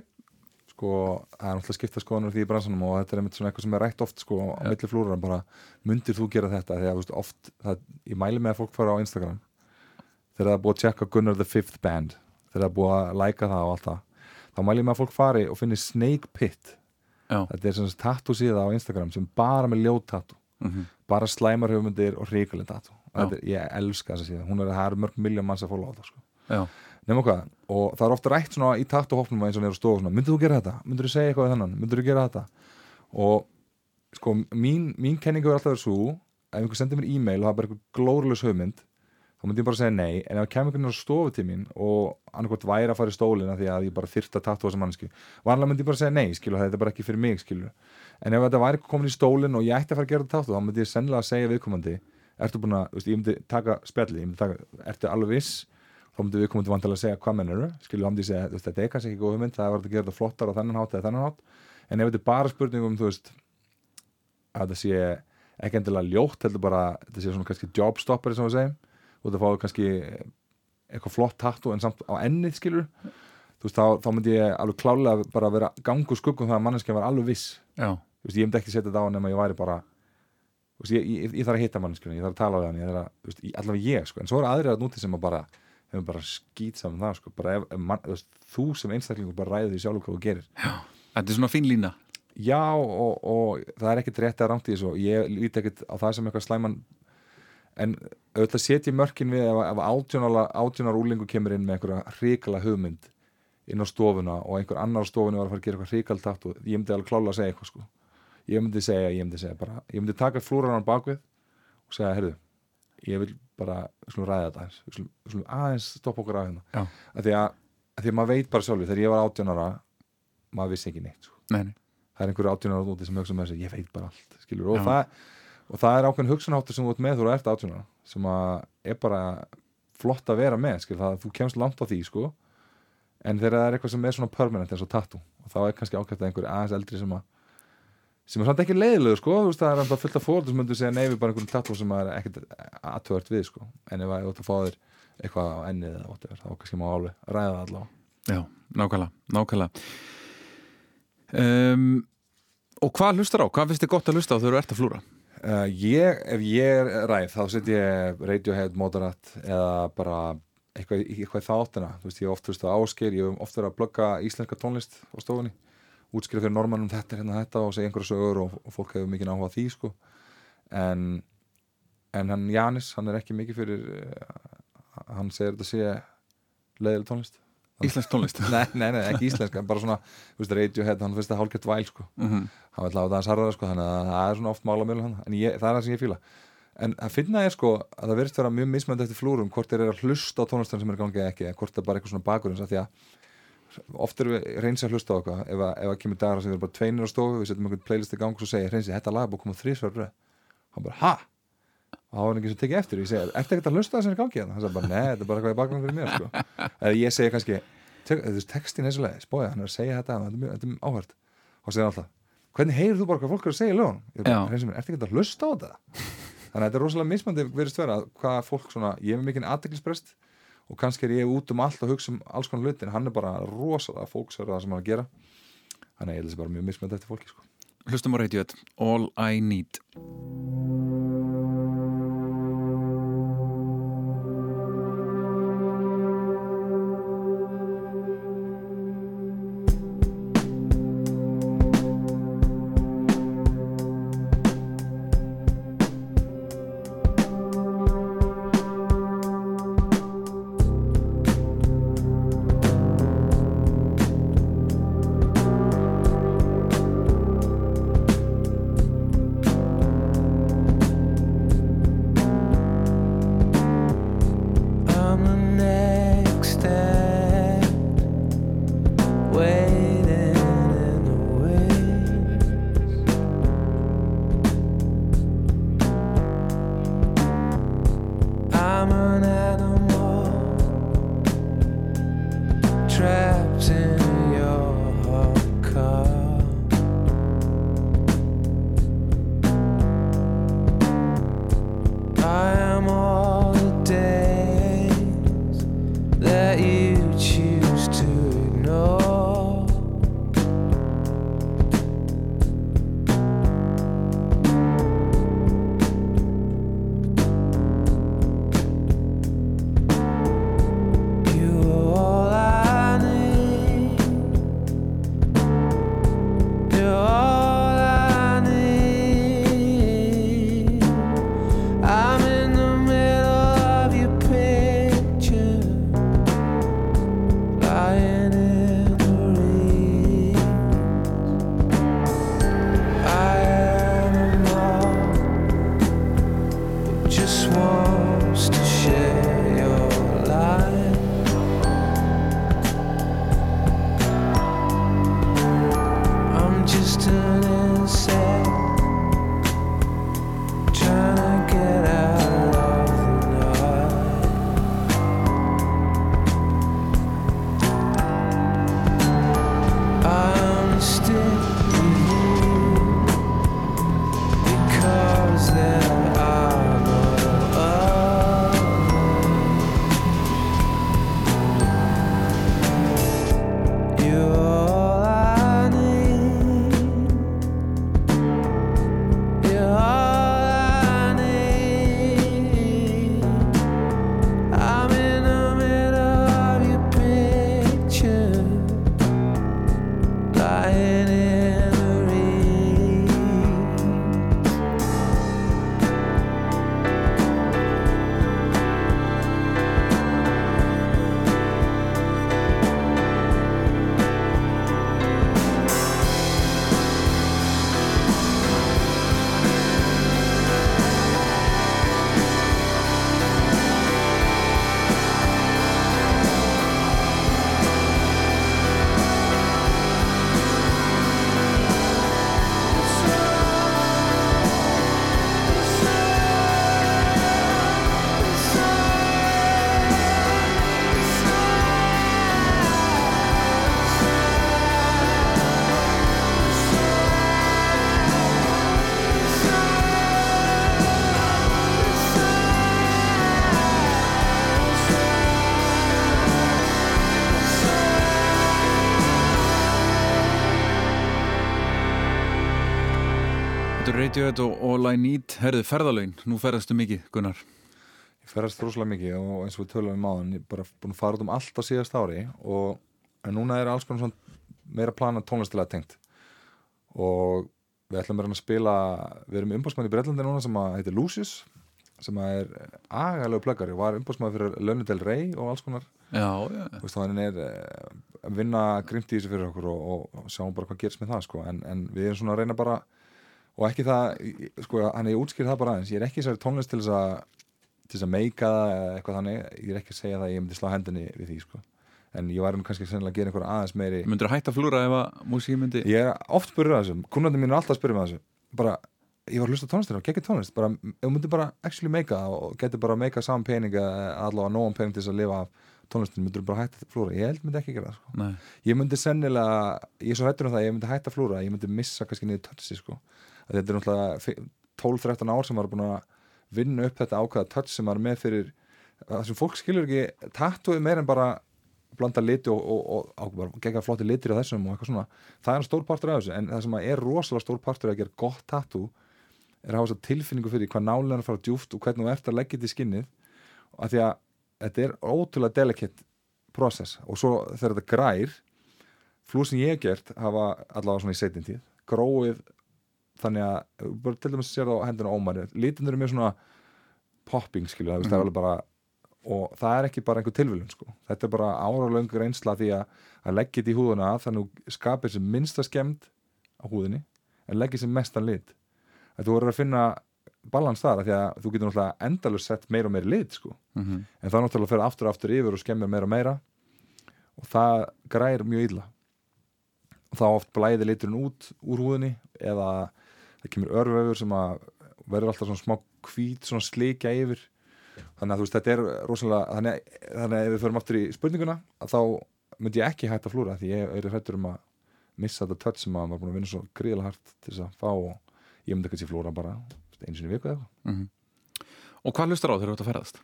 sko, það er náttúrulega skipta skoðanur því í bransanum og þetta er einmitt svona eitthvað sem er rætt oft sko á ja. milli flúrar, bara myndir þú gera þetta að veist, oft, það, ég mæli með að fólk fara á Instagram þegar það er búið að checka Gunnar the Fifth Band þegar það er búið að læka það og allt það þá mæli ég með að fólk fari og finni Snake Pit Já. þetta er svona tattoo síða á Instagram sem bara með ljót tattoo mm -hmm. bara slæmarhjöfundir og ríkuleg tattoo er, ég elska þess að síða, hún er að það er mörg miljón manns að fóla á það sko. Nefnum hvað, og það er ofta rætt svona í tattoo-hófnum eins og nýra stofu svona, myndur þú gera þetta, myndur þú segja eitthvað þannan myndur þú gera þetta? Og sko, mín, mín kenningu er alltaf þessu ef einhver sendir mér e-mail og það er bara eitthvað glórulegs höfmynd þá myndi ég bara segja nei en ef það kemur einhvern veginn á stofutímin og annarkot væri að fara í stólina því að ég bara þyrta tattu á þessa mannsku vanlega myndi ég bara segja nei, skilu, þetta er bara ekki fyrir mig skilu. en ef þetta væri komin í stólin og ég ætti að fara að gera tattu þá myndi ég sennilega að segja viðkomandi ertu búin að, ég myndi taka spjalli ég myndi taka, ertu alveg viss þá myndi viðkomandi vantilega að segja hvað menn eru þá myndi ég segja, þetta er kannski ekki góð hugmynd það er að gera þetta flottar á þennan hátt eða þennan hátt. En ef þetta er bara spurningum, þú veist að þetta sé ekki endilega ljótt, heldur bara þetta sé svona kannski jobstopper sem við segjum og það fáið kannski eitthvað flott tattu en samt á ennið skilur þú veist þá, þá myndi ég alveg klálega bara vera gangu skuggum það að manneskja var alveg viss. Veist, ég myndi ekki setja þetta á nema ég væri bara veist, ég, ég, ég þarf að hitta manneskjuna, ég þarf að tala það veist, allavega ég sko, en svo er aðrið að núti sem að bara hefur bara skýt saman það sko, bara ef, man, þú sem einstaklingur bara ræði því sjálf hvað þú gerir. Já, þetta er svona fín lína. Já og, og það er ekkert rétt að rámt í þessu. Ég líti ekkert á það sem eitthvað slæman. En auðvitað setjum mörkin við ef, ef átjónar úlingu kemur inn með einhverja hrikala hugmynd inn á stofuna og einhver annar stofuna var að fara að gera eitthvað hrikalt takt og ég myndi alveg klála að segja eitthvað sko. ég myndi segja, ég myndi segja bara ég myndi taka flúranar bakvið og segja, herru, ég vil bara við slúmum ræða þetta aðeins. Við slúmum aðeins stoppa okkur af hérna. Að því að, að því að maður veit bara sjálfur þegar ég var átjónara maður vissi ekki neitt sko. Nei. það er einhverju átjónara úti sem hugsa með þessu, ég veit bara allt skilur, og það og það er ákveðin hugsunáttur sem þú ert með þú ert átjóna sem er bara flott að vera með skil, það, þú kemst langt á því sko. En þegar það er eitthvað sem er svona permanent eins og tattoo og þá er kannski ákveðt að einhverju aðeins eldri sem að sem er samt ekki leiðilegu sko veist, það er alltaf fullt af fóröldum sem myndur segja neyfi bara einhverjum tattoo sem er ekkert aðtöðart við sko en ef það er að fá þér eitthvað á ennið eða whatever þá kannski má alveg ræða það allavega Já, nákvæmlega, nákvæmlega. Um, Og hvað hlustar á? Hvað finnst þið gott að hlusta á þegar þú ert að flúra? Uh, ég, ef ég er ræð þá set ég Radiohead, Moderat eða bara eitthvað, eitthvað í þáttina þú veist ég oft fyrst á ásker ég hef oft verið að blögga íslenska tónlist á stofunni útskrifa fyrir normannum þetta hérna þetta og segja einhverja sögur og, og fólk hefur mikið áhuga því sko en, en hann Janis, hann er ekki mikið fyrir uh, hann segir þetta sé leiðileg tónlist Íslensk tónlist? <laughs> nei, nei, nei, ekki íslensk, bara svona veist, Radiohead, hann finnst það hálfgett væl sko. mm -hmm. hann vil hafa það hans harðara sko, þannig að það er svona oft mála mjög en ég, það er það sem ég fýla en að finna ég sko að það verðist vera mjög mismönd eftir flúrum hvort þeir eru að hlusta á tónlistan sem er gangið ekki hvort það er bara eitthvað svona bakurins því að oft eru við reynsi að hlusta á eitthvað ef það kemur dagar sem við erum bara tveinir á stofu við setjum einhvern playlist í gang og svo segir reynsi, þetta lag búin að koma þrísvar hann bara, ha? og það var ekki sem tekið eftir og ég segi, ertu ekkert að hlusta það sem er gangið hann sagði bara, nei, þetta er bara eitthvað í bakgrunn fyrir mér sko. eða ég segi kannski, textin er svo leiðis, bója, hann er að segja þetta þetta er áhört. Og segja alltaf, hvernig heyrir þú bara hvað fólk er að segja í lögun ertu ekkert að hlusta á þetta? Þannig að þetta er rosalega mismandi verið stverða hvað fólk svona, ég er mikinn aðdeklisprest og kannski er ég út um allt og hugsa um alls konar hluti en hann er bara rosalega fólksverða það sem hann að gera þannig að ég held að það er bara mjög mismandi eftir fólki sko. Hlustum á reytjöð All I Need eu te Radiohead og All I Need. Herðu, ferðalögin, nú ferðastu mikið, Gunnar. Ég ferðast rosalega mikið og eins og við töluðum um áðan ég er bara búin að fara út um allt á síðast ári og núna er alls konar svona meira plana tónlistilega tengt. Og við ætlum að spila við erum umbásmann í Breitlandi núna sem að heitir Lucius sem að er agalegu plöggari og var umbásmann fyrir Lönudel Rey og alls konar. Já, já Þannig að hann er eh, að vinna grimt í þessu fyrir okkur og, og sjáum bara hvað gerst með það sko. en, en við erum svona að reyna bara og ekki það, sko, hann er útskýrð það bara aðeins, ég er ekki sér tónlist til þess að til þess að meika það eitthvað þannig. Ég er ekki að segja það að ég myndi slá hendinni við því sko. en ég væri kannski sennilega að gera einhver aðeins meiri Myndur þú hægt að flúra ef að músík myndi Ég er oft spyrur að þessu, kunnandi mín er alltaf að spyrja með þessu bara, ég var að hlusta tónlistir og geggir tónlist. Bara, ef myndi bara actually meika og getur bara meika saman pening allavega nógum pening til þess að lifa af tónlistin, myndur þú bara hægt að flúra? Ég held myndi ekki gera það sko. ég myndi sennilega, ég er svo hættur um það ég myndi hægt að flúra, ég myndi missa kannski niður törsi sko. Þetta er náttúrulega 12-13 ár sem var búin að vinna upp þetta ákvæða touch sem er með fyrir það sem fólk skilur ekki tattooið meir en bara blanda liti og, og, og, og gegja flotti litir á þessum og eitthvað svona. Það er stór partur af þessu en það sem er rosalega stór partur að gera gott tattoo er að hafa þess að tilfinningu fyrir hvað nálega fara djúft og hvernig þú ert að leggja þetta í skinnið. Að því að þetta er ótrúlega delicate process og svo þegar þetta grær flúð sem ég hef gert hafa allavega svona í setjum tíð gróið þannig að, bara til dæmis sér það á hendina ómæri, lítinur er mjög svona popping, skilju, það, mm er alveg bara og það er ekki bara einhver tilvölun sko. þetta er bara áralöngur einsla því að, að leggja þetta í húðuna að þannig skapir sem minnsta skemmt á húðinni en leggja sem mestan lit að þú verður að finna balans þar að því að þú getur náttúrulega endalur sett meira og meira lit sko. mm -hmm. en það náttúrulega að fyrir aftur og aftur yfir og skemmir meira og meira og það græir mjög illa og þá oft blæði liturinn út úr húðinni eða það kemur örvefur sem að verður alltaf svona smá kvít svona slikja yfir þannig að þú veist þetta er rosalega þannig, þannig að ef við förum aftur í spurninguna þá myndi ég ekki hægt að flúra því ég er hrættur um að missa þetta touch sem að maður er búin að vinna svo gríðilega hægt til þess að fá og ég myndi að flúra bara einu sinni viku eða mm -hmm. Og hvað hlustar á þegar þú ert að ferðast?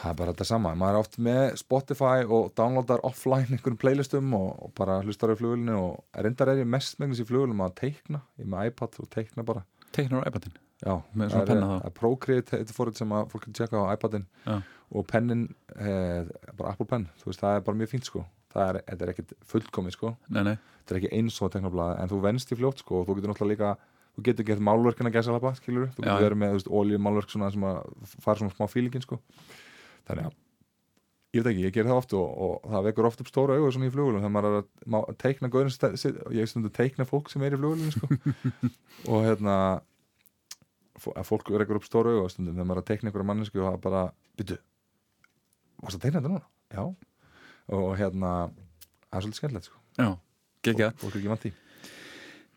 Það er bara þetta sama, maður er oft með Spotify og downloadar offline einhvern playlistum og, og bara hlustar á flugulinu og reyndar er ég mest megnast í flugulinu að teikna, ég er með iPad og teikna bara. Teiknar á iPadin? Já, það er, er Procreate þetta fórið sem að fólk kan tjekka á iPadin. Já. og pennin, eh, bara Apple Pen. Þú veist, það er bara mjög fínt sko. Það er, þetta er ekkit fullkomið sko. Nei, nei. þetta er ekki eins og teiknablaði, en þú venst í fljótt sko og þú getur náttúrulega líka þú getur gett málverkina að gæsa lappa, skilur þú getur verið með oljumálverk sem að fara svona smá fílingin sko þannig að ég veit ekki, ég ger það oft og, og það vekur oft upp stóra auðvitað svona í flugulun þegar maður er að teikna góðin ég stundu að teikna fólk sem er í flugulun sko. <laughs> og hérna að fólk vekur upp stóra auðvitað stundum þegar maður er að teikna einhverja mannesku og það bara, byttu varst að teikna þetta núna? Já og hérna, það er svolítið skemmtilegt sko. Já, geggja Fólk er ekki vant í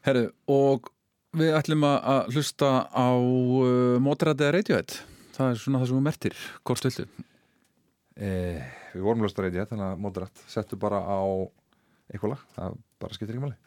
Herru, og við ætlum að hlusta á uh, mótarætið Radiohead það er svona það sem við mertir hvort stiltu eh, við vorum löst að reyndja þannig að mótarætt settu bara á eitthvað lag, það bara skiptir ekki máli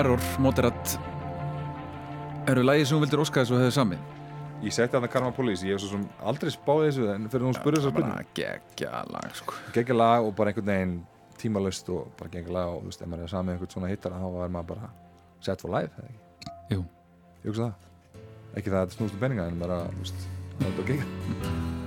Error, Moderat eru lægi sem hún vildir óska þessu og hefur samið Ég hann að Karma Police, ég hef svo sem aldrei spáði þessu en fyrir hún spurði þessar spurning bara geggja lag sko. Geggja lag og bara einhvern veginn tímalust og bara geggja lag og þú veist, ef maður er samið einhvern svona hittar þá er maður bara set for life, eða ekki? Jú. Ég hugsa það. Ekki það að þetta snúst um peninga en bara, þú veist, það er þetta að geggja.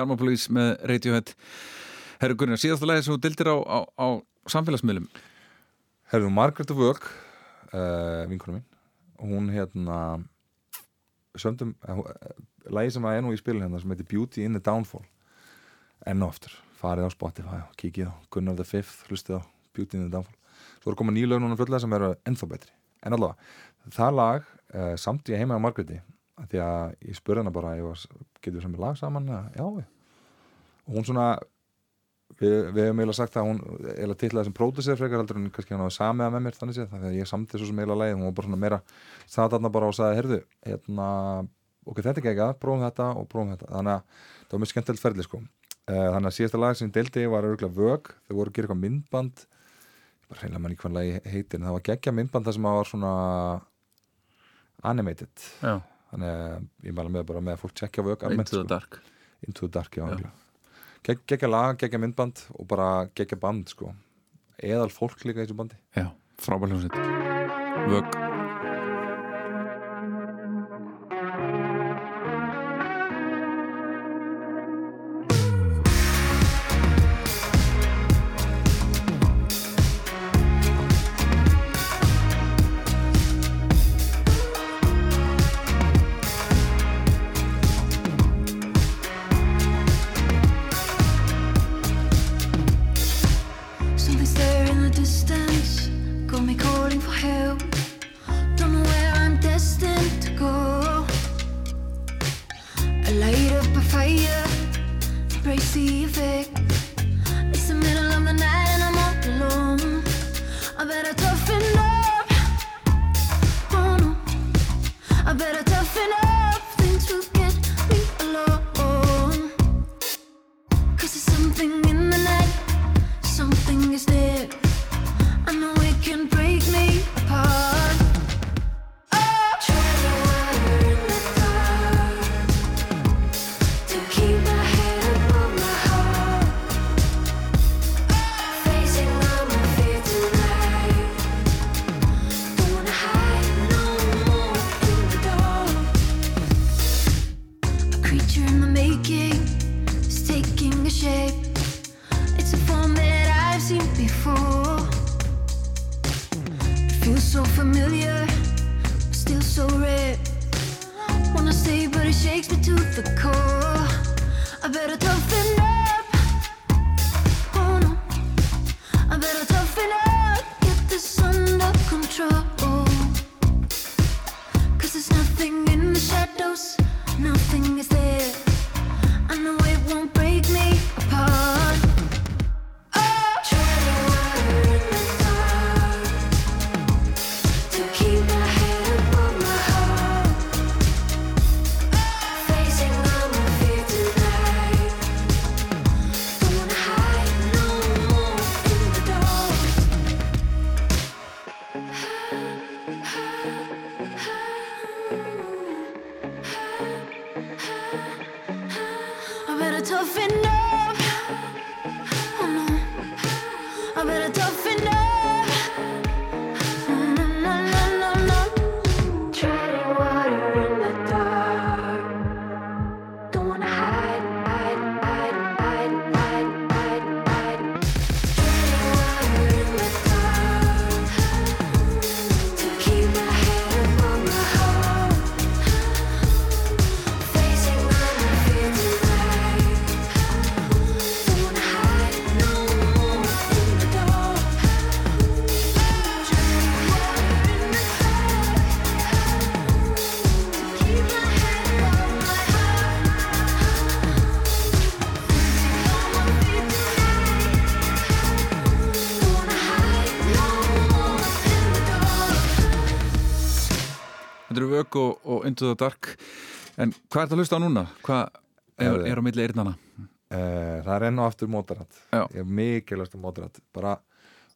Karma Police með Radiohead. Herru Gunnar, síðasta lagi sem þú dildir á, á, á samfélagsmiðlum? Herðu, Margaret of Work uh, vinkunum minn hún hérna sömdum, uh, lagi sem er nú í spilin hérna sem heitir Beauty in the Downfall. Enn og aftur, farið á Spotify og kikið á Gunnar the Fifth, hlustið á Beauty in the Downfall. Svo eru koma nýlaug núna fullega sem eru ennþá betri. En allavega, það lag uh, samt ég heima á Margareti af því að ég spurði hana bara var, getur við saman lag saman? Já, og hún svona við, við hefum eiginlega sagt að hún eiginlega titlaði sem pródusser frekar heldur en kannski hann hafa samiða með mér þannig að ég samti svo sem eiginlega lagið hún var bara svona meira, það þarna bara og sagði herðu, hérna, ok, þetta er ekki eitthvað prófum þetta og prófum þetta. Þannig að það var mjög skemmtilegt ferli sko. Eh, þannig að síðasta lag sem ég deildi var örgulega vög. Þau voru að gera eitthvað myndband. Bara reyna mann í hvað lagi heitir en það var geggja myndband það sem var svona animated. Já, þannig að ég mæla með bara með að fólk tjekkja vög Into the sko. Dark. Into the Dark, já, geggja lag, geggja myndband og bara geggja band sko. Eðal fólk líka í þessu bandi. Já, frábær hljómsveit Vök og, og Into the Dark. En hvað er það að hlusta á núna? Hvað er, er á milli eyrnana? Eh, það er enn og aftur mótarat Já. ég er um mótarat bara,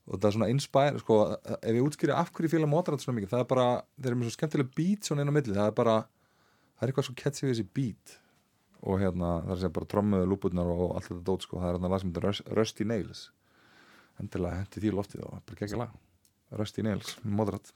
og það er svona inspire sko, ef ég útskýri af hverju ég fíla mótarat svona mikið það er bara, þeir eru með svo skemmtilega beat svona inn á milli, það er bara það er eitthvað svo catchy við þessi beat. Og hérna, það er segja bara trommuðu lúpurnar og allt þetta dót, sko, það er hérna lag sem Rust- Rusty Nails. Endilega hendi því loftið og bara geggja lag. Rusty Nails, mótarat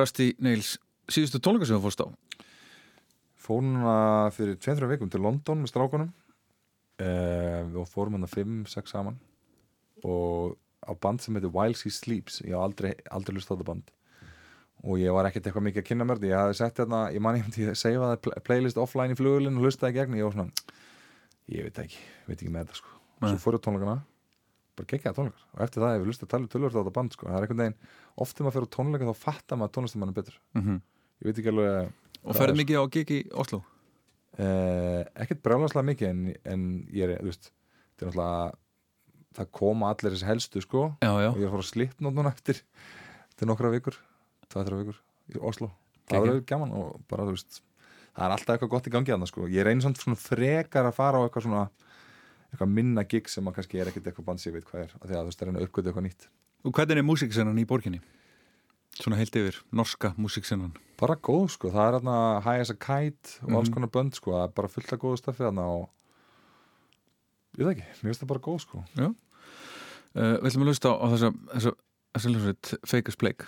Rasti Neils síðustu tónleika sem þú fórst á? Fór núna fyrir 2-3 vikum til London með strákunum. Uh, Við fórum hann að 5-6 saman. Og á band sem heitir While She Sleeps. Ég haf aldrei, aldrei lust á þetta band. Og ég var ekkert eitthvað mikið að kynna mér ég hafði sett hérna, ég man ég myndi seifa það playlist offline í flugulinn og hlustaði í gegn og ég var svona, ég veit ekki veit ekki með þetta sko. Og svo Nei. fór ég tónleikana bara geggjaði tónleikar. Og eftir það hef ég lust að tala tölvöld á þetta band sko. Það er einhvern veginn, oft þegar maður fyrir tónleika þá fattar maður tónlistamann betur. Mm ég veit ekki alveg Og hvað ferð er, mikið á gig í Oslo Eh, ekkert brjálagslega mikið en, en ég er, þú veist þetta er náttúrulega það koma allir þessi helstu sko. Já, já, og ég er að fara að slipna núna eftir til nokkra vikur, tvað-þrjá vikur í Oslo, það verður gaman og bara þú veist, það er alltaf eitthvað gott í gangi þarna sko, ég reynir samt svona frekar að fara á eitthvað svona eitthvað minna gig sem að kannski er ekkert eitthvað ég veit hvað er, af því að þú veist, það er að uppgöta eitthvað nýtt. Og hvernig er músiksennan í borginni? Svona heilt yfir, norska músiksennan bara góð sko, það er hérna High as a Kite og alls Mhm. konar bönd sko, það er bara fullt af góðu stöfið þarna og ég veit ekki, mér finnst það bara góð sko. Uh, Við ætlum að lusta á þessa þessa, þessa hljómsveit Fake as Blake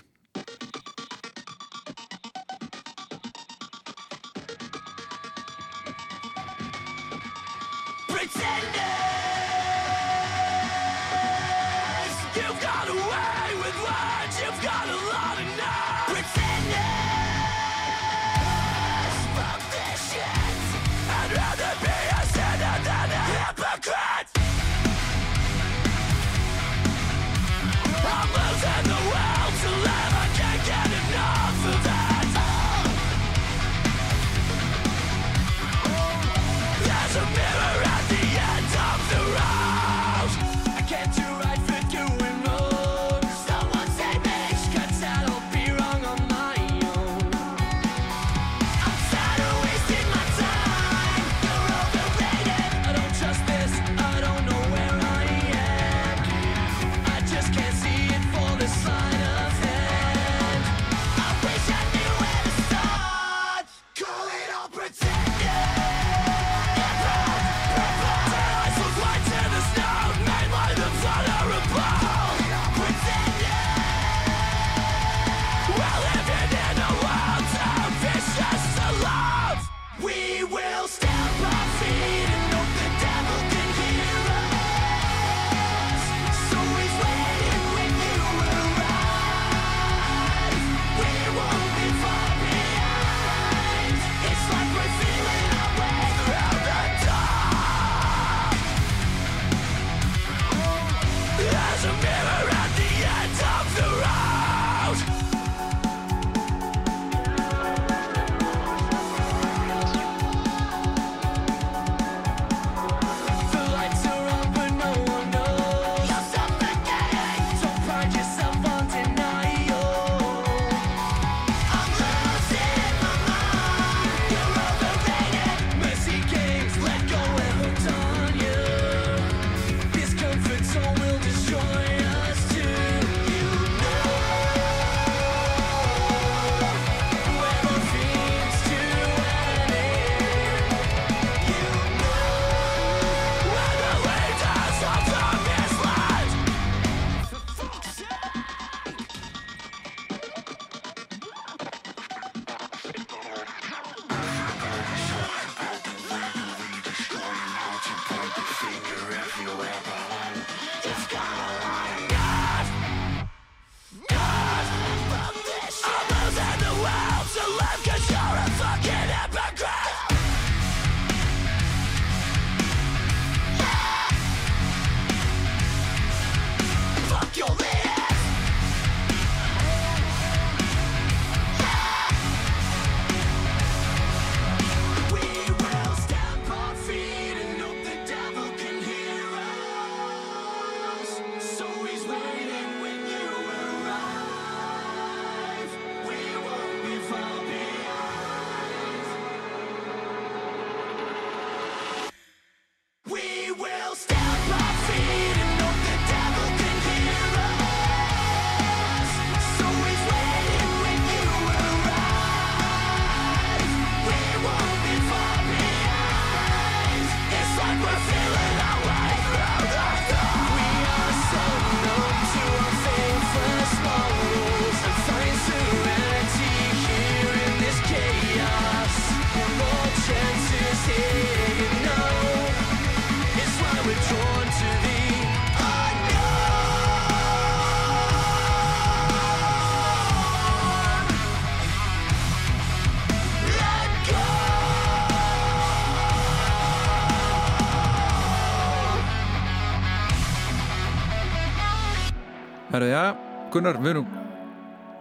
Gunnar, við erum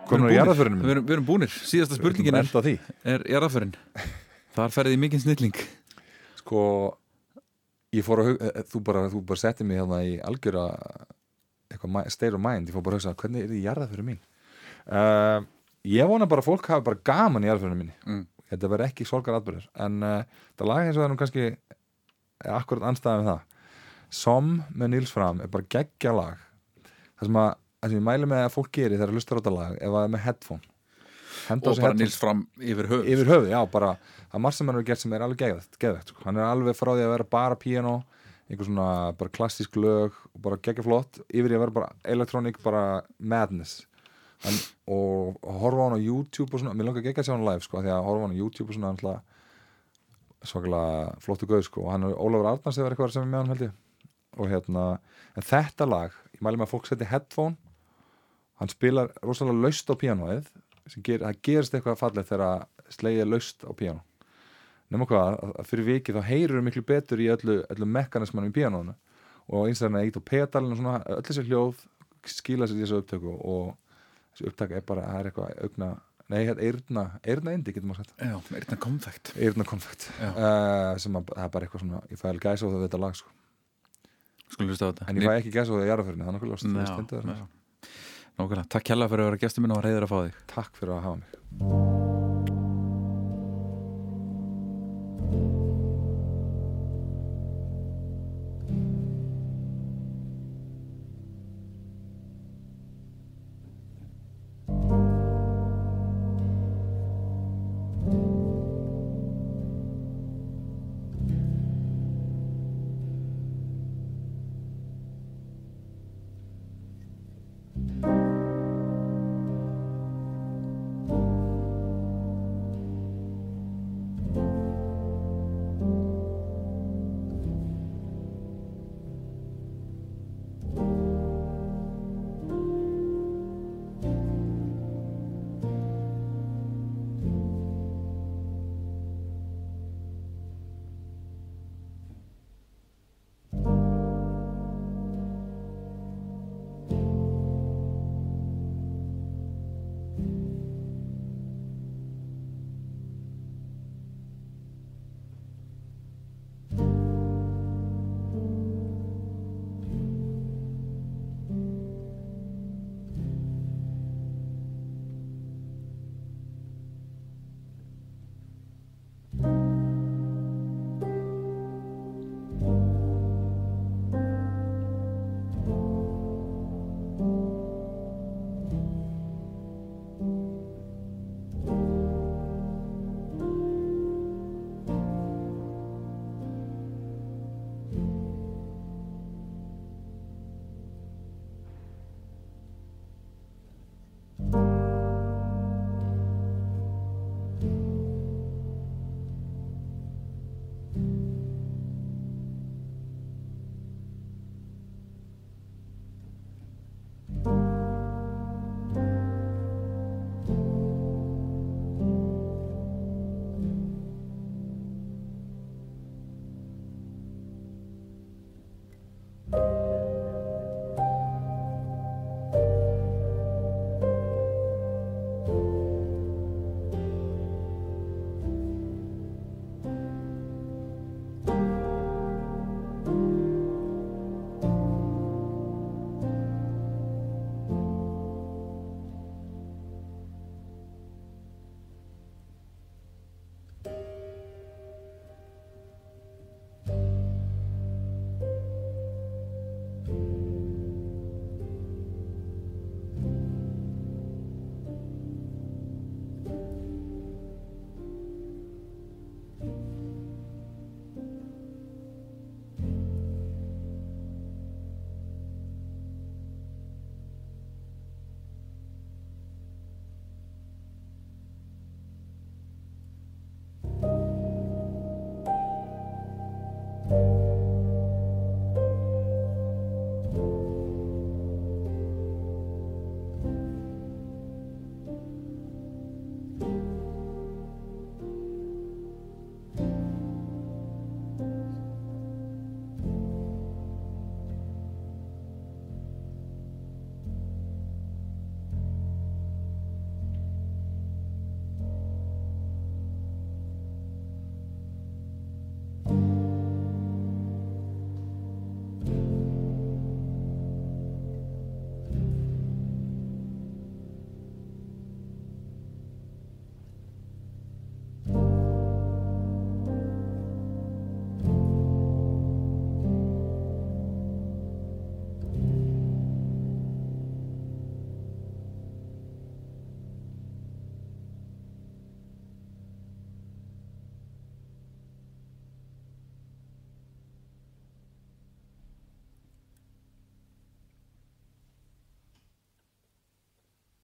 erum búnir. jarðaförunum Við erum, erum búnir, síðasta spurningin er, er jarðaförin Þar ferði í mikinn snilling. Sko Ég fór að hugsa Þú bara, þú bara setti mig hérna í mi- state of mind. Ég fór bara að hugsa Hvernig er þið jarðaförin mín? Uh, Ég vona bara að fólk hafi bara gaman í jarðaförinu minni. Mm. Þetta verður ekki sorgar atbyrður En uh, það lag eins og það er nú kannski er akkurat anstæðan við það. Som með Nils Fram er bara geggja lag. Það sem að það sem ég mæli með að fólk geri þegar það hlustar á þetta lag ef það er með headphone Henda Og bara headphone. nýls fram yfir höf yfir höfuð, já, bara það er margt sem hann hefur gert sem er alveg geðvægt, geðvægt sko. hann er alveg frá því að vera bara piano einhver svona bara klassísk lög og bara geggja flott, yfir í að vera bara electronic, bara madness hann, og, horfa hann á YouTube og svona, mér langar geggja að sjá hann live sko, því að horfa hann á YouTube og svona hlað svakalega flottu gauð sko, og hann er Ólafur Arnars eða eitthvað sem er með hann held ég og hérna, en þetta lag ég mæli með að fólk setja headphone hann spilar rosalega laust á píanóið sem ger, það gerist eitthvað fallegt þegar slegið er laust á píanó. Nema hvað, að- að fyrir vikið þá heyrur miklu betur í öllu, öllu mekanismanum í píanónu og eins og þannig að eitt á pedalinu og svona, öll þessi hljóð skila sér í þessu upptöku og þessi upptaka er bara, það er eitthvað augna, nei, þetta er eyrna, eyrna indi getur maður sagt, Já, þetta konfekt. Eyrna konfekt uh, sem að, það er bara eitthvað svona, ég fæ alveg gæsa á það við þetta lag sko. Skulum hlusta á þetta. En ég fæ ekki gæsa á það í jarðaförinu, það er nokkuð ljóst, þú Nákvæmlega, takk kærlega fyrir að vera gestur minn og reyður að fá þig. Takk fyrir að hafa mig